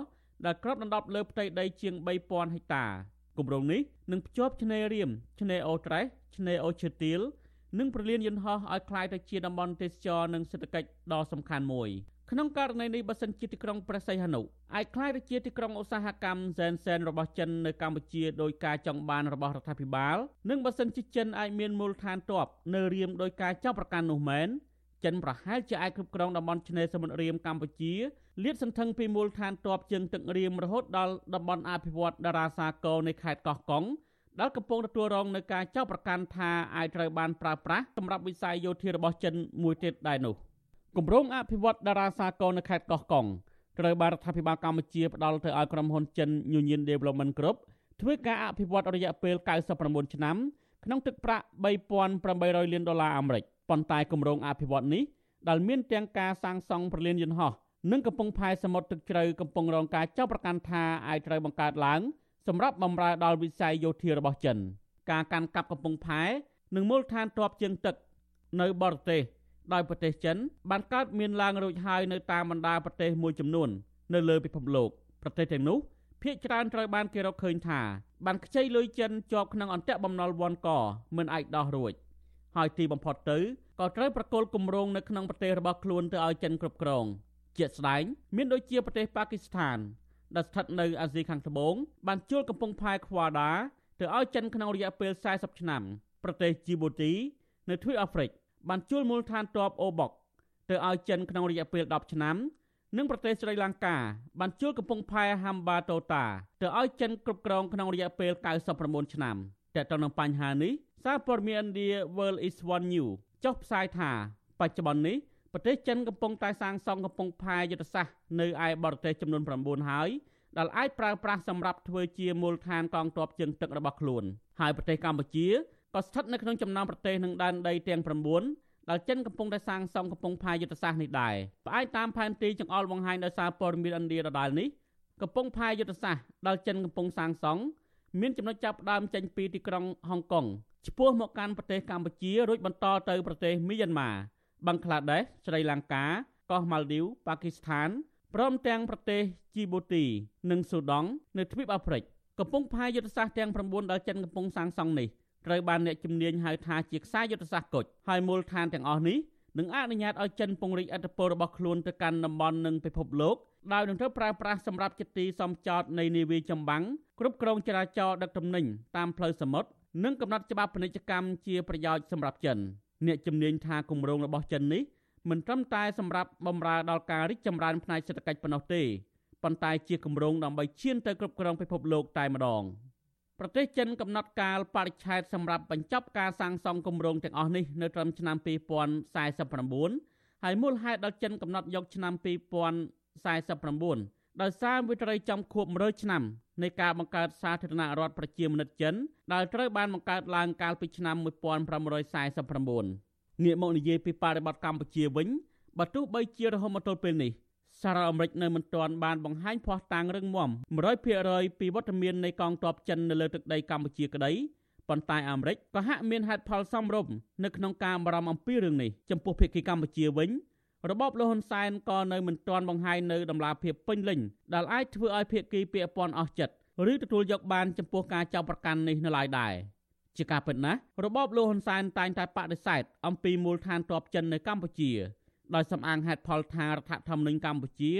S17: ដែលគ្របដណ្ដប់លើផ្ទៃដីជាង3000ហិកតាគម្រោងនេះនឹងភ្ជាប់ឆ្នេររៀមឆ្នេរអូត្រេសឆ្នេរអូឈើទាល និងប្រលានយន្តហោះឲ្យคล้ายទៅជាតំបន់ទេសចរនិងសេដ្ឋកិច្ចដ៏សំខាន់មួយក្នុងករណីនេះបើសិនជាទីក្រុងព្រះសីហនុអាចคล้ายទៅជាទីក្រុងឧស្សាហកម្មសែនសែនរបស់ចិននៅកម្ពុជាដោយការចង់បានរបស់រដ្ឋាភិបាលនិងបើសិនជាចិនអាចមានមូលដ្ឋានទ័ពនៅរៀមដោយការចាប់ប្រកាន់នោះមែនចិនប្រហែលជាអាចគ្រប់គ្រងតំបន់ឆ្នេរសមុទ្ររៀមកម្ពុជាលាតសន្ធឹងពីមូលដ្ឋានទ័ពជើងទឹករៀមរហូតដល់តំបន់អភិវឌ្ឍន៍តារាសាគរនៃខេត្តកោះកុង ដែលកំពុងទទួលរងនឹងការចោទប្រកាន់ថាអាចត្រូវបានប្រើប្រាស់សម្រាប់វិស័យយោធារបស់ចិនមួយទៀតដែរនោះគម្រោងអភិវឌ្ឍតារាសាគរនៅខេត្តកោះកុងត្រូវបានរដ្ឋាភិបាលកម្ពុជាផ្ដល់ទៅឲ្យក្រុមហ៊ុនចិន Union Development Group ធ្វើការអភិវឌ្ឍរយៈពេល99ឆ្នាំក្នុងទឹកប្រាក់3800លានដុល្លារអាមេរិកប៉ុន្តែគម្រោងអភិវឌ្ឍនេះដែលមានទាំងការសាងសង់ប្រលានយន្តហោះនិងកំពង់ផែសមុទ្រទឹកជ្រៅកំពុងរងការចោទប្រកាន់ថាអាចត្រូវបង្កើតឡើង សម្រាប់បម្រើដល់វិស័យយោធារបស់ចិន ការកាន់កាប់កំពង់ផែនិងមូលដ្ឋានទ័ពជើងទឹក នៅបរទេសដោយប្រទេសចិន បានកើតមានឡើងរួចហើយនៅតាមបណ្ដាប្រទេសមួយចំនួន នៅលើពិភពលោកប្រទេសទាំងនោះភាគច្រើនត្រូវបានគេរកឃើញថាបានខ្ចីលុយចិនជាប់ក្នុងអន្ទាក់បំណុលវ៉ាន់កមិនអាចដោះរួចហើយទីបំផុតទៅក៏ត្រូវប្រកល់គម្រោងនៅក្នុងប្រទេសរបស់ខ្លួនទៅឲ្យចិនគ្រប់គ្រងជាក់ស្ដែងមានដូចជាប្រទេសប៉ាគីស្ថាន ដែលស្ថិតនៅអាស៊ីខាងត្បូងបានជួលកំពង់ផែខ្វាដាទៅឲ្យចិនក្នុងរយៈពេល40ឆ្នាំប្រទេសជីបូទី នៅទ្វីបអាហ្វ្រិកបានជួលមូលដ្ឋានទ័ពអូបុកទៅឲ្យចិនក្នុងរយៈពេល10ឆ្នាំនិងប្រទេសស្រីលង្កាបានជួលកំពង់ផែហាំបាតូតាទៅឲ្យចិនគ្រប់គ្រងក្នុងរយៈពេល99ឆ្នាំតែទៅនឹងបញ្ហានេះសារព័ត៌មានឥណ្ឌា World is One News ចុះផ្សាយថាបច្ចុប្បន្ននេះ ប្រទេសចិនកំពុងតែសាងសង់កំពង់ផែយុទ្ធសាស្ត្រនៅឯបរទេសចំនួន9ហើយដែលអាចប្រើប្រាស់សម្រាប់ធ្វើជាមូលដ្ឋានកងទ័ពជើងទឹករបស់ខ្លួនហើយប្រទេសកម្ពុជាក៏ស្ថិតនៅក្នុងចំណោមប្រទេសនឹងដែនដីទាំង9ដែលចិនកំពុងតែសាងសង់កំពង់ផែយុទ្ធសាស្ត្រនេះដែរផ្អែកតាមផែនទីចង្អុលបង្ហាញដោយសារព័ត៌មានឥណ្ឌាដដែលនេះកំពង់ផែយុទ្ធសាស្ត្រដែលចិនកំពុងសាងសង់មានចំណុចចាប់ផ្ដើមចេញពីទីក្រុងហុងកុងឆ្ពោះមកកាន់ប្រទេសកម្ពុជារួចបន្តទៅប្រទេសមីយ៉ាន់ម៉ា បង់ក្លាដេសស្រីលង្កាកោះម៉ាល់ឌីវប៉ាគីស្ថានព្រមទាំងប្រទេសជីបូទី និងស៊ូដង់នៅទ្វីបអាហ្វ្រិកកំពុងផាយយុទ្ធសាស្ត្រទាំង9ដែលចិនកំពុងសាងសង់នេះត្រូវបានអ្នកជំនាញហៅថាជាខ្សែយុទ្ធសាស្ត្រគុជហើយមូលដ្ឋានទាំងអស់នេះនឹងអនុញ្ញាតឲ្យចិនពង្រីកអធិបតេយ្យរបស់ខ្លួនទៅកាន់តំបន់និងពិភពលោកដោយនឹងត្រូវប្រើប្រាស់សម្រាប់ជាទីសំចតនៃនាវាចម្បាំងគ្រប់គ្រងចរាចរណ៍ដឹកទំនិញតាមផ្លូវសមុទ្រនិងកំណត់ច្បាប់ពាណិជ្ជកម្មជាប្រយោជន៍សម្រាប់ចិន។ អ្នកជំនាញថាគម្រោងរបស់ចិននេះមិនត្រឹមតែសម្រាប់បម្រើដល់ការរីកចម្រើនផ្នែកសេដ្ឋកិច្ចប៉ុណ្ណោះទេប៉ុន្តែជាគម្រោងដើម្បីឈានទៅគ្រប់គ្រងពិភពលោកតែម្ដងប្រទេសចិនកំណត់កាលបរិច្ឆេទសម្រាប់បញ្ចប់ការសាងសង់គម្រោងទាំងអស់នេះនៅត្រឹមឆ្នាំ2049ហើយមូលហេតុដែលចិនកំណត់យកឆ្នាំ2049 ដោយសារវាត្រូវចំខួប100ឆ្នាំនៃការបង្កើតសាធារណរដ្ឋប្រជាមានិតចិនដែលត្រូវបានបង្កើតឡើងកាលពីឆ្នាំ1549ងាកមកនិយាយពីបរិបទកម្ពុជាវិញបើទោះបីជារហូតមកទល់ពេលនេះសាររដ្ឋអាមេរិកនៅមិនទាន់បានបង្ហាញភ័ស្តុតាងរឹងមាំ100%ពីវត្តមាននៃកងទ័ពចិននៅលើទឹកដីកម្ពុជាក្តីប៉ុន្តែអាមេរិកក៏ហាក់មានហេតុផលសមរម្យនៅក្នុងការបារម្ភអំពីរឿងនេះចំពោះភាគីកម្ពុជាវិញ របបលហ៊ុនសែនក៏នៅមិនទាន់បង្ហាញនៅដំណាភាពពេញលេញដែលអាចធ្វើឲ្យភាគីពាក់ព័ន្ធអស់ចិត្តឬទទួលយកបានចំពោះការចាប់ប្រកាន់នេះនៅឡើយដែរជាការពិតណាស់របបលហ៊ុនសែនតែងតែបដិសេធអំពីមូលដ្ឋានទ័ពចិននៅកម្ពុជាដោយសំអាងហេតុផលថារដ្ឋធម្មនុញ្ញកម្ពុជា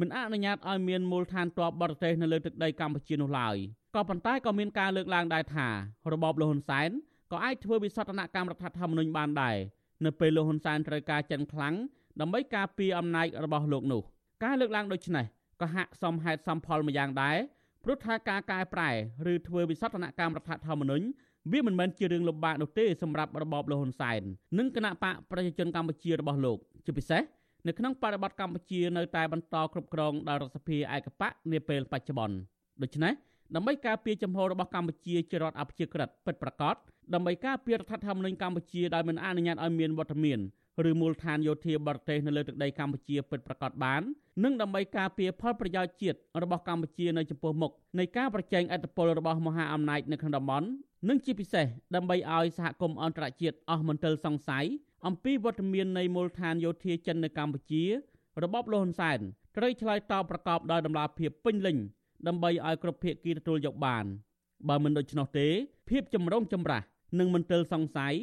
S17: មិនអនុញ្ញាតឲ្យមានមូលដ្ឋានទ័ពបរទេសនៅលើទឹកដីកម្ពុជានោះឡើយក៏ប៉ុន្តែក៏មានការលើកឡើងដែរថារបបលហ៊ុនសែនក៏អាចធ្វើវិសោធនកម្មរដ្ឋធម្មនុញ្ញបានដែរនៅពេលលហ៊ុនសែនត្រូវការចិនខ្លាំង ដើម្បីការពារអំណាចរបស់លោកនោះការលើកឡើងដូចនេះក៏ហាក់សមហេតុសមផលមួយយ៉ាងដែរព្រោះថាការកែប្រែឬធ្វើវិសោធនកម្មរដ្ឋធម្មនុញ្ញវាមិនមែនជារឿងលំបាកនោះទេសម្រាប់របបលហ៊ុនសែននិងគណៈបកប្រជាជនកម្ពុជារបស់លោកជាពិសេសនៅក្នុងបរិបទកម្ពុជានៅតែបន្តគ្រប់គ្រងដោយរដ្ឋសភាឯកបកនាពេលបច្ចុប្បន្នដូច្នេះដើម្បីការពារចំហរបស់កម្ពុជាជារដ្ឋអព្យាក្រឹតពិតប្រាកដដើម្បីការពាររដ្ឋធម្មនុញ្ញកម្ពុជាដោយមិនអនុញ្ញាតឲ្យមានវត្តមាន ឬមូលដ្ឋានយោធាបរទេសនៅលើទឹកដីកម្ពុជាពិតប្រាកដបាននិងដើម្បីការពារផលប្រយោជន៍ជាតិរបស់កម្ពុជានៅចំពោះមុខនៃការប្រជែងឥទ្ធិពលរបស់មហាអំណាចនៅក្នុងតំបន់និងជាពិសេសដើម្បីឲ្យសហគមន៍អន្តរជាតិអស់មន្ទិលសង្ស័យអំពីវត្តមាននៃមូលដ្ឋានយោធាចិននៅកម្ពុជារបបលហ៊ុនសែនត្រូវឆ្លើយតបប្រកបដោយតម្លាភាពពេញលេញដើម្បីឲ្យគ្រប់ភាគីទទួលយកបានបើមិនដូច្នោះទេភាពចម្រូងចម្រាសនិងមន្ទិលសង្ស័យ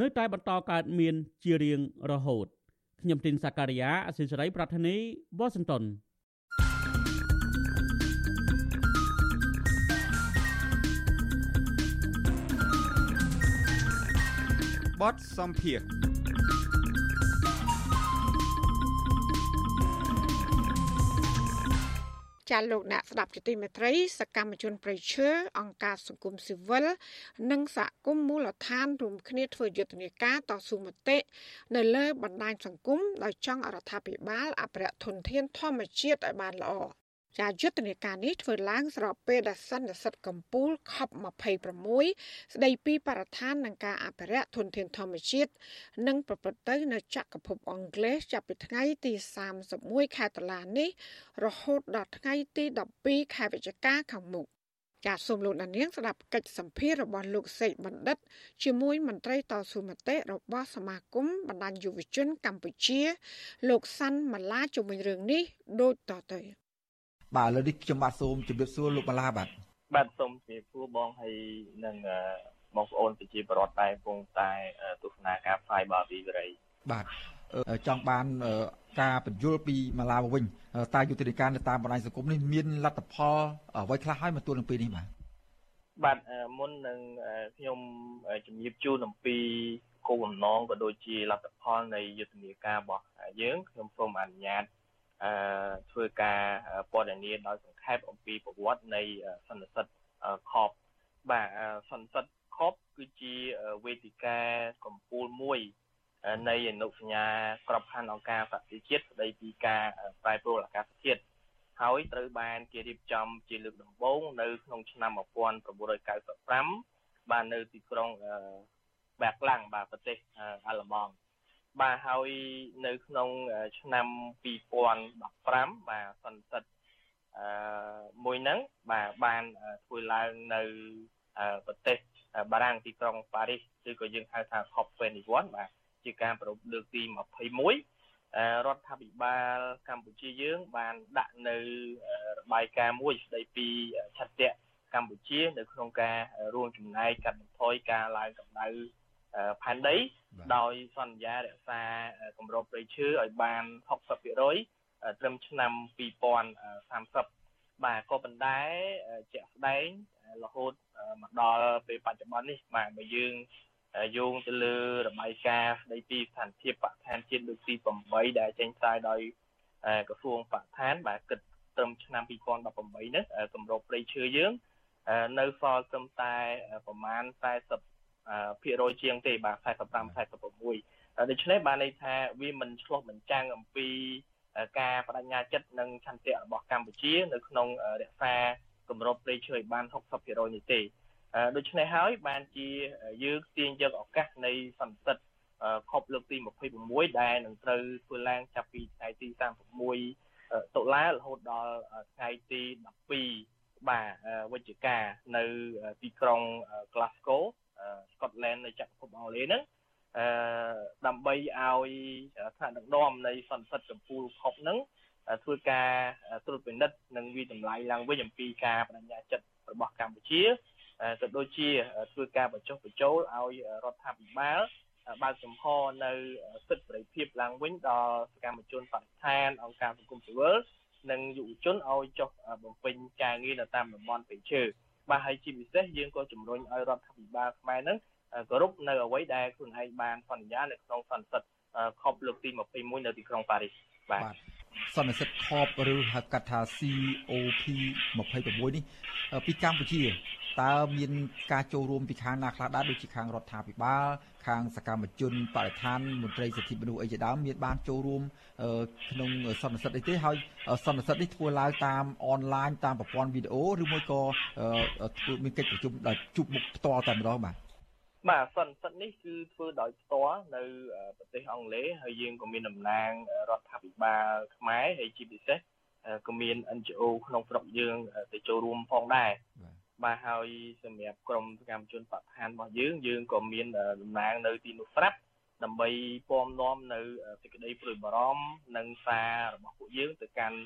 S17: នៅតែបន្តកើតមានជារៀងរហូតខ្ញុំទីនសាការីយ៉ាអសិលសេរីប្រធានីវ៉ាស៊ីនតោន
S2: បតសំភារ
S4: ចាលោកអ្នកស្ដាប់ជាទីមេត្រី សកម្មជនប្រៃឈើអង្គការសង្គមស៊ីវិលនិងសហគមន៍មូលដ្ឋានរួមគ្នាធ្វើយុទ្ធនាការតស៊ូមតិនៅលើបណ្ដាញសង្គមដោយចង់រដ្ឋាភិបាលអភិរក្សធនធានធម្មជាតិឲ្យបានល្អ ចាយុទ្ធនាការនេះធ្វើឡើងស្របពេលដែលសន្និសីទកម្ពុជា COP26 ស្ដីពីបរិស្ថាននិងការអភិរក្សធនធានធម្មជាតិនិងប្រព្រឹត្តទៅនៅចក្រភពអង់គ្លេសចាប់ពីថ្ងៃទី31ខែតុលានេះ រហូតដល់ថ្ងៃទី12ខែវិច្ឆិកាខាងមុខចាសសូមលោកដានៀងស្ដាប់កិច្ចសម្ភាររបស់លោកសេកបណ្ឌិត ជាមួយមន្ត្រីតស៊ូមតិរបស់សមាគមបណ្ដាញយុវជនកម្ពុជា លោកសាន់ម៉ាឡាជំវិញរឿងនេះដូចតទៅ
S12: បាទឥឡូវនេះខ្ញុំបាទសូមជម្រាបសួរលោកបាឡាបាទ
S18: បាទសូមជម្រាបសួរបងហើយនឹងបងប្អូនប្រជាពលរដ្ឋដែរគង់តែទស្សនាការផ្សាយបាទពីវិរី
S12: បាទចង់បានការបញ្យល់ពីម៉ាឡាវិញតើយុទ្ធនាការនៅតាមបណ្ដាញសង្គមនេះមានលទ្ធផលអ្វីខ្លះហើយមកទល់នឹងពេលនេះបាទ
S18: បាទមុននឹងខ្ញុំជំរាបជូនអំពីគោលបំណងក៏ដូចជាលទ្ធផលនៃយុទ្ធនាការរបស់យើងខ្ញុំសូមអនុញ្ញាតអឺ ធ្វើការពណ៌នាដោយសង្ខេបអំពីប្រវត្តិនៃសន្និសិទខបបាទសន្និសិទខបគឺជាវេទិកាកម្ពុជាមួយនៃអនុសញ្ញាក្របខ័ណ្ឌអង្គការសហប្រជាជាតិស្តីពីការប្រែប្រួលអាកាសធាតុហើយត្រូវបានគេរៀបចំជាលើកដំបូងនៅក្នុងឆ្នាំ1995បាននៅទីក្រុងបាក់ឡាំងបាទប្រទេសអាល្លឺម៉ង់ បាទហើយនៅក្នុងឆ្នាំ2015បាទសន្និសិទអឺមួយហ្នឹងបាទបានធ្វើឡើងនៅប្រទេសបារាំងទីក្រុងប៉ារីសឬក៏យើងហៅថា COP21 បាទជាការប្រពៃលើកទី21រដ្ឋាភិបាលកម្ពុជាយើង បានដាក់នៅរបាយការណ៍មួយស្ដីពីឆន្ទៈកម្ពុជា នៅក្នុងការរួមចំណែកកាត់បន្ថយការឡើងកម្ដៅ ផែនដីដោយសន្យារក្សាគម្របព្រៃឈើឲ្យបាន60%ត្រឹមឆ្នាំ2030បាទក៏ប៉ុន្តែជាក់ស្ដែងរហូតមកដល់ពេលបច្ចុប្បន្ននេះបាទបើយើងយោងទៅលើរបាយការណ៍ស្ដីពីស្ថានភាពបរិស្ថានជាតិលើកទី8ដែលចេញផ្សាយដោយក្រសួងបរិស្ថាន បាទគិតត្រឹមឆ្នាំ2018នេះគម្របព្រៃឈើយើង នៅសល់ត្រឹមតែប្រមាណ40 ភាគរយជាងទេបាទ45 46ដូច្នេះបានន័យថាវាមិនឆ្លោះបញ្ចាំងអំពីការបដិញ្ញាចិត្តនិងឆន្ទៈរបស់កម្ពុជា នៅក្នុងរក្សាគម្របព្រៃឈើឲ្យបាន60%នេះទេដូច្នេះហើយបានជាយើងទាញយកឱកាសនៃសន្និសីទខប់លើកទី26ដែលនឹងត្រូវធ្វើឡើងចាប់ពីថ្ងៃទី36តុលារហូតដល់ថ្ងៃទី12បាទវិច្ឆិកានៅទីក្រុង Glasgow Scotland នៅចក្រភពអង់គ្លេសហ្នឹងអឺដើម្បីឲ្យថ្នាក់ដឹកនាំនៃសន្និសីទកម្ពុជាខប់ហ្នឹងធ្វើការត្រួតពិនិត្យនិងវិតម្លៃឡើងវិញអំពីការបដិញ្ញាចិត្តរបស់កម្ពុជាក៏ដូចជាធ្វើការបញ្ចុះបញ្ចូលឲ្យរដ្ឋាភិបាលបើកចំហនៅសិទ្ធិសេរីភាពឡើងវិញដល់សកម្មជនបរិស្ថានអង្គការសង្គមស៊ីវិលនិងយុវជនឲ្យចុះបំពេញការងារនៅតាមតំបន់ពេជ្រ បាទហើយជាពិសេសយើងក៏ជំរុញឲ្យរដ្ឋាភិបាលខ្មែរនឹងគោរពនៅអ្វីដែលខ្លួនឯងបានសន្យានៅក្នុងសន្និសីទខប់លើកទី21នៅទីក្រុងប៉ារីសបាទ
S12: សន្និសីទខបឬហៅកាត់ថា COP 26នេះពីកម្ពុជា តើមានការចូលរួមពីខាងណាខ្លះដែរដូចជាខាងរដ្ឋាភិបាលខាងសកម្មជនបរិស្ថានមន្ត្រីសិទ្ធិមនុស្សអីជាដើមមានបានចូលរួមក្នុងសន្និសីទអីទេហើយសន្និសីទនេះធ្វើឡើងតាមអនឡាញតាមប្រព័ន្ធវីដេអូឬមួយក៏ធ្វើមានកិច្ចប្រជុំដោយជួបមុខផ្ទាល់តែម្ដងបាទ
S18: បាទសន្និសីទនេះគឺធ្វើដោយផ្ទាល់នៅប្រទេសអង់គ្លេសហើយយើងក៏មានតំណាងរដ្ឋាភិបាលខ្មែរហើយជាពិសេសក៏មាន NGO ក្នុងស្រុកយើងទៅចូលរួមផងដែរ បាទហើយសម្រាប់ក្រុមសកម្មជនបរិស្ថានរបស់យើងយើងក៏មានតំណាងនៅទីនោះស្រាប់ដើម្បីពំនាំនៅសេចក្តីព្រួយបារម្ភនិងសាររបស់ពួកយើងទៅកាន់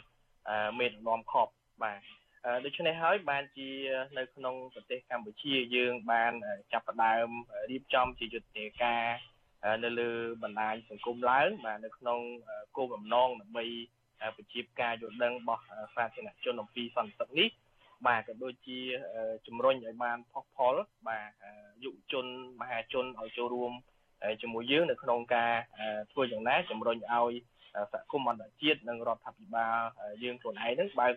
S18: មេដឹកនាំខប់បាទដូច្នេះហើយបានជានៅក្នុងប្រទេសកម្ពុជាយើងបានចាប់ផ្ដើមរៀបចំជាយុទ្ធនាការនៅលើបណ្ដាញសង្គមឡើងបាទនៅក្នុងគោលបំណងដើម្បីប្រជាការយល់ដឹងរបស់សាធារណជនអំពីសន្តិសុខនេះ បាទក៏ដូចជាជំរុញឲ្យបានផុសផុលបាទយុវជនមហាជនឲ្យចូលរួមជាមួយយើងនៅក្នុងការធ្វើយ៉ាងណាជំរុញឲ្យសហគមន៍អន្តរជាតិនិងរដ្ឋាភិបាលយើងខ្លួនឯងហ្នឹងបើក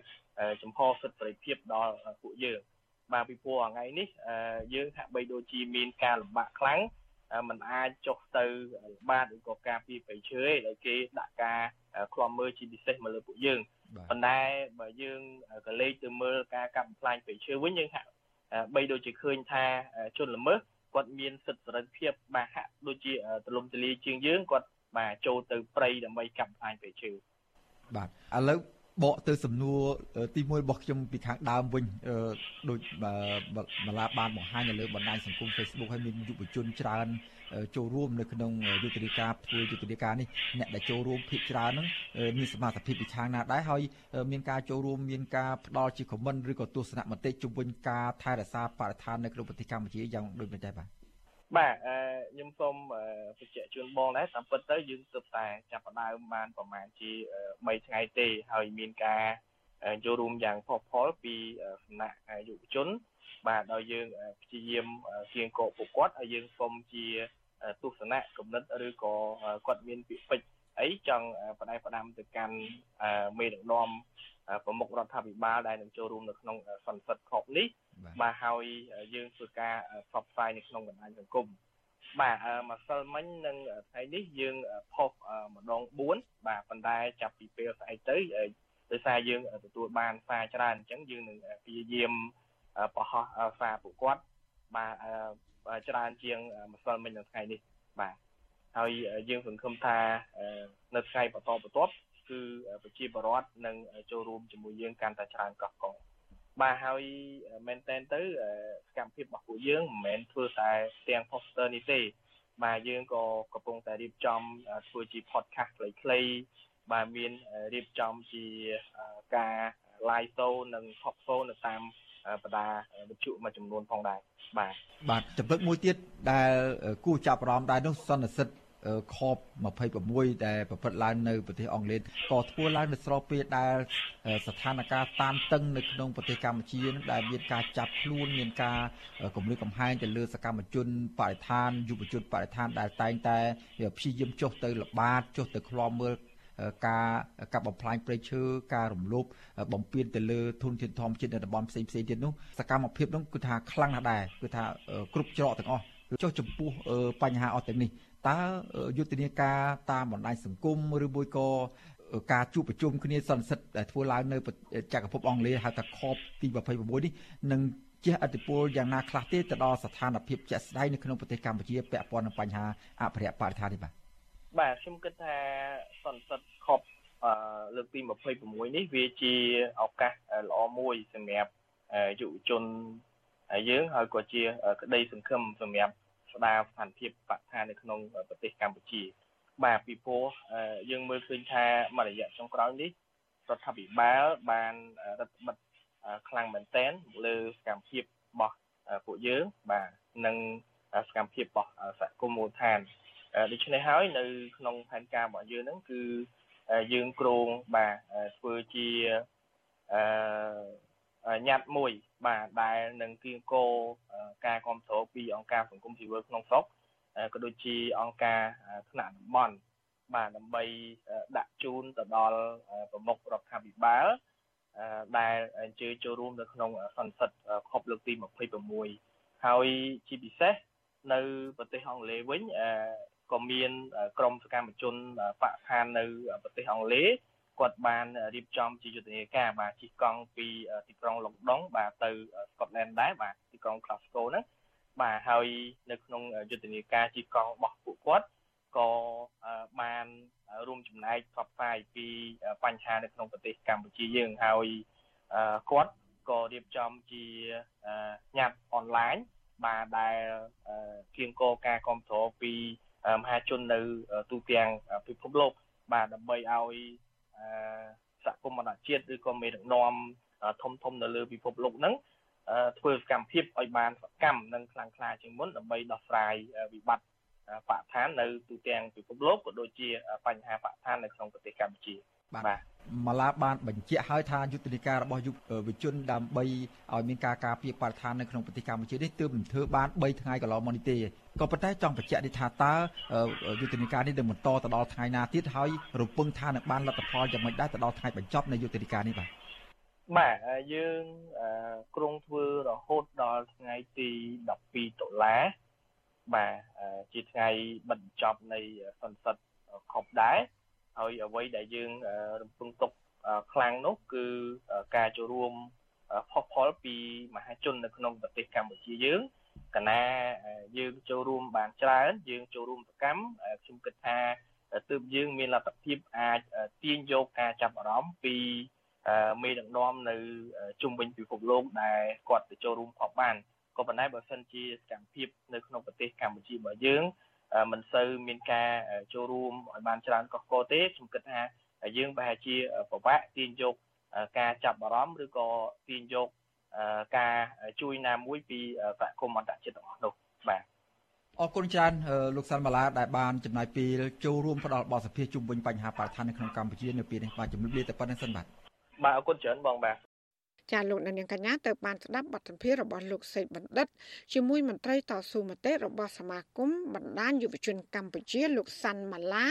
S18: ចំហសិទ្ធិសេរីភាពដល់ពួកយើងបាទពីព្រោះថ្ងៃនេះយើងហាក់បីដូចជាមានការលំបាកខ្លាំងมันអាចចុះទៅបាទឬក៏ការពីប្រៃឈើឯដែលគេដាក់ការឃ្លាំមើលជាពិសេសមកលើពួកយើង ប៉ុន្តែបើយើងក៏លេខទៅមើលការកាប់បំផ្លាញប្រៃឈើវិញយើងហាក់បីដូចជាឃើញថាជនល្មើសគាត់មានសិទ្ធិសេរីភាពបាទហាក់ដូចជាទលំទលាយជាងយើងគាត់បាទចូលទៅព្រៃដើម្បីកាប់ផ្លាញព្រៃឈើ
S12: បាទឥឡូវបកទៅសំណួរទី1របស់ខ្ញុំពីខាងដើមវិញដូចម្លាបានបង្ហាញនៅលើបណ្ដាញសង្គម Facebook ហើយមានយុវជនច្រើន ចូលរួមនៅក្នុងយុទ្ធនាការធ្វើយុទ្ធនាការនេះអ្នកដែលចូលរួមភាគច្រើនហ្នឹងមានសមាជិកពីខាងណាដែរហើយមានការចូលរួមមានការផ្ដល់ជាខមមិនឬក៏ទស្សនៈមតិជំវិញការថែរក្សាបរិស្ថាននៅក្នុងប្រទេសកម្ពុជាយ៉ាងដូចនេះដែរបាទ
S18: បាទអឺខ្ញុំសូមបញ្ជាក់ជូនបងដែរតាមពិតទៅយើងទើបតែចាប់ផ្ដើមបានប្រហែលជា3ថ្ងៃទេហើយមានការចូលរួមយ៉ាងផុសផុលពីសំណាក់យុវជនបាទដោយយើងព្យាយាមគៀងកោពួកគាត់ហើយយើងសូមជា ទស្សនៈគំនិតឬក៏គាត់មានពាក្យពេចន៍អីចង់បដិបដាំទៅកាន់មេដឹកនាំប្រមុខរដ្ឋាភិបាលដែលនឹងចូលរួមនៅក្នុងសន្និសីទខប់នេះបាទហើយយើងធ្វើការផ្សព្វផ្សាយនៅក្នុងបណ្ដាញសង្គមបាទម្សិលមិញនិងថ្ងៃនេះយើងផុសម្ដង4បាទប៉ុន្តែចាប់ពីពេលស្អែកទៅដោយសារយើងទទួលបានសារច្រើនអញ្ចឹងយើងនឹងព្យាយាមបង្ហោះសារពួកគាត់បាទ ច្រើនជាងម្សិលមិញនៅថ្ងៃនេះបាទហើយយើងសង្ឃឹមថានៅថ្ងៃបន្តបន្ទាប់គឺប្រជាពលរដ្ឋនឹងចូលរួមជាមួយយើងកាន់តែច្រើនកោះកងបាទហើយមែនតែនទៅសកម្មភាពរបស់ពួកយើងមិនមែនធ្វើតែទាំង poster នេះទេ បាទយើងក៏កំពុងតែរៀបចំធ្វើជា podcast ខ្លីៗបាទមានរៀបចំជាការ live show និង talk show នៅតាម បណ្ដាវិទ្យុមួយចំនួនផងដែរបាទ
S12: បាទចំណុចមួយទៀតដែលគួរចាប់អារម្មណ៍ដែរនោះសន្និសិទខប26ដែលប្រព្រឹត្តឡើងនៅប្រទេសអង់គ្លេសក៏ធ្វើឡើងនៅស្របពេលដែលស្ថានភាពតានតឹងនៅក្នុងប្រទេសកម្ពុជានឹងដែលមានការចាប់ខ្លួនមានការគម្រាមកំហែងទៅលើសកម្មជនបរិស្ថានយុវជនបរិស្ថានដែលតែងតែព្យាយាមចុះទៅល្បាតចុះទៅឃ្លាំមើល ការកាប់បំផ្លាញព្រៃឈើការរំលោភបំពានទៅលើធនធានធម្មជាតិនៅតំបន់ផ្សេងផ្សេងទៀតនោះសកម្មភាពនោះគឺថាខ្លាំងណាស់ដែរគឺថាគ្រប់ច្រកទាំងអស់ចុះចំពោះបញ្ហាអស់ទាំងនេះតើយុទ្ធនាការតាមបណ្ដាញសង្គមឬមួយក៏ការជួបប្រជុំគ្នាសន្និសិទដែលធ្វើឡើងនៅចក្រភពអង់គ្លេសហៅថា COP ទី26នេះនឹងជះឥទ្ធិពលយ៉ាងណាខ្លះទេទៅដល់ស្ថានភាពជាក់ស្ដែងនៅក្នុងប្រទេសកម្ពុជាពាក់ព័ន្ធនឹងបញ្ហាអភិរក្សបរិស្ថាននេះបាទ
S18: បាទខ្ញុំគិតថាសន្និសិទ COP លើកទី26នេះវាជាឱកាសល្អមួយសម្រាប់យុវជនយើងហើយក៏ជាក្តីសង្ឃឹមសម្រាប់ស្ដារស្ថានភាពបរិស្ថាននៅក្នុងប្រទេសកម្ពុជា បាទពីព្រោះយើងមើលឃើញថាមួយរយៈចុងក្រោយនេះរដ្ឋាភិបាលបានរដ្ឋបិទខ្លាំងមែនទែនលើសកម្មភាពរបស់ពួកយើងបាទនិងសកម្មភាពរបស់សហគមន៍មូលដ្ឋាន ដូច្នេះហើយនៅក្នុងផែនការរបស់យើងហ្នឹងគឺយើងគ្រោងបាទធ្វើជាអឺញត្តិមួយបាទដែលនឹងគៀងគោការគ្រប់គ្រងពីអង្គការសង្គមស៊ីវិលក្នុងស្រុកក៏ដូចជាអង្គការថ្នាក់តំបន់បាទដើម្បីដាក់ជូនទៅដល់ប្រមុខរដ្ឋាភិបាលដែលអញ្ជើញចូលរួមនៅក្នុងសន្និសីទខប់លើកទី26ហើយជាពិសេសនៅប្រទេសអង់គ្លេសវិញ ក៏មានក្រមសកម្មជនបកឋាននៅប្រទេសអង់គ្លេសគាត់បានរៀបចំជាយុទ្ធនាការបាទជិះកង់ពីទីក្រុងឡុងដុងបាទទៅស្កុតឡែនដែរបាទទីក្រុង Glasgow ហ្នឹងបាទហើយនៅក្នុងយុទ្ធនាការជិះកង់របស់ពួកគាត់ក៏បានរួមចំណែកផ្សព្វផ្សាយពីបញ្ហានៅក្នុងប្រទេសកម្ពុជាយើងហើយគាត់ក៏រៀបចំជាញត្តិអនឡាញបាទដែលគៀងគោការគ្រប់គ្រងពី មហាជននៅទូទាំងពិភពលោកបាទដើម្បីឲ្យសហគមន៍អន្តរជាតិឬក៏មេដឹកនាំធំធំនៅលើពិភពលោកហ្នឹងធ្វើសកម្មភាពឲ្យបានសកម្មនិងខ្លាំងក្លាជាងមុនដើម្បីដោះស្រាយវិបត្តិបរិស្ថាននៅទូទាំងពិភពលោកក៏ដូចជាបញ្ហាបរិស្ថាននៅក្នុងប្រទេសកម្ពុជា
S12: បាទម៉ាឡាបានបញ្ជាក់ឲ្យថាយុទ្ធនាការរបស់យុវជនដើម្បីឲ្យមានការការពារបរិស្ថាននៅក្នុងប្រទេសកម្ពុជានេះទើបនឹងធ្វើបាន3ថ្ងៃកន្លងមកនេះទេក៏ប៉ុន្តែចង់បញ្ជាក់នេះថាតើយុទ្ធនាការនេះនឹងបន្តទៅដល់ថ្ងៃណាទៀតហើយរំពឹងថានឹងបានលទ្ធផលយ៉ាងម៉េចដែរទៅដល់ថ្ងៃបញ្ចប់នៃយុទ្ធនាការនេះបាទ
S18: បាទយើងក្រុងធ្វើរហូតដល់ថ្ងៃទី12ដុល្លារបាទជាថ្ងៃបញ្ចប់នៃសន្និសីទខុបដែរ ហើយអ្វីដែលយើងរំពឹងទុកខ្លាំងនោះគឺការចូលរួមផុសផុលពីមហាជននៅក្នុងប្រទេសកម្ពុជាយើងកាលណាយើងចូលរួមបានច្រើនយើងចូលរួមសកម្មខ្ញុំគិតថាទើបយើងមានលទ្ធភាពអាចទាញយកការចាប់អារម្មណ៍ពីមេដឹកនាំនៅជុំវិញពិភពលោកដែលគាត់ទៅចូលរួមខកបានក៏ប៉ុន្តែបើសិនជាសកម្មភាពនៅក្នុងប្រទេសកម្ពុជារបស់យើង មិនសូវមានការចូលរួមឲ្យបានច្រើនកកកទេខ្ញុំគិតថាយើងប្រហែលជាពិបាកទាញយកការចាប់អារម្មណ៍ឬក៏ទាញយកការជួយណាមួយពីសហគមន៍អន្តរជាតិទាំងអស់នោះបាទ
S12: អរគុណច្រើនលោកសាន់ម៉ាឡាដែលបានចំណាយពេលចូលរួមផ្ដល់បទសភាជុំវិញបញ្ហាបរិស្ថាននៅក្នុងកម្ពុជានៅពេលនេះបាទជំរាបលាតែប៉ុណ្្នេះសិនបាទ
S18: បាទអរគុណច្រើនបងបាទ
S4: ចាលោកនាងកញ្ញាទៅបានស្ដាប់បទសម្ភាសន៍របស់លោកសេកបណ្ឌិតជាមួយមន្ត្រីតស៊ូមតិរបស់សមាគមបណ្ដាញយុវជនកម្ពុជាលោកសាន់ម៉ាឡា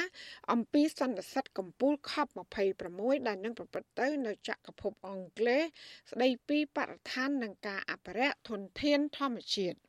S4: អំពីសន្និសីទកម្ពុជាខប់26 ដែលនឹងប្រព្រឹត្តទៅនៅចក្រភពអង់គ្លេសស្ដីពីបរិស្ថាននិងការអភិរក្សធនធានធម្មជាតិ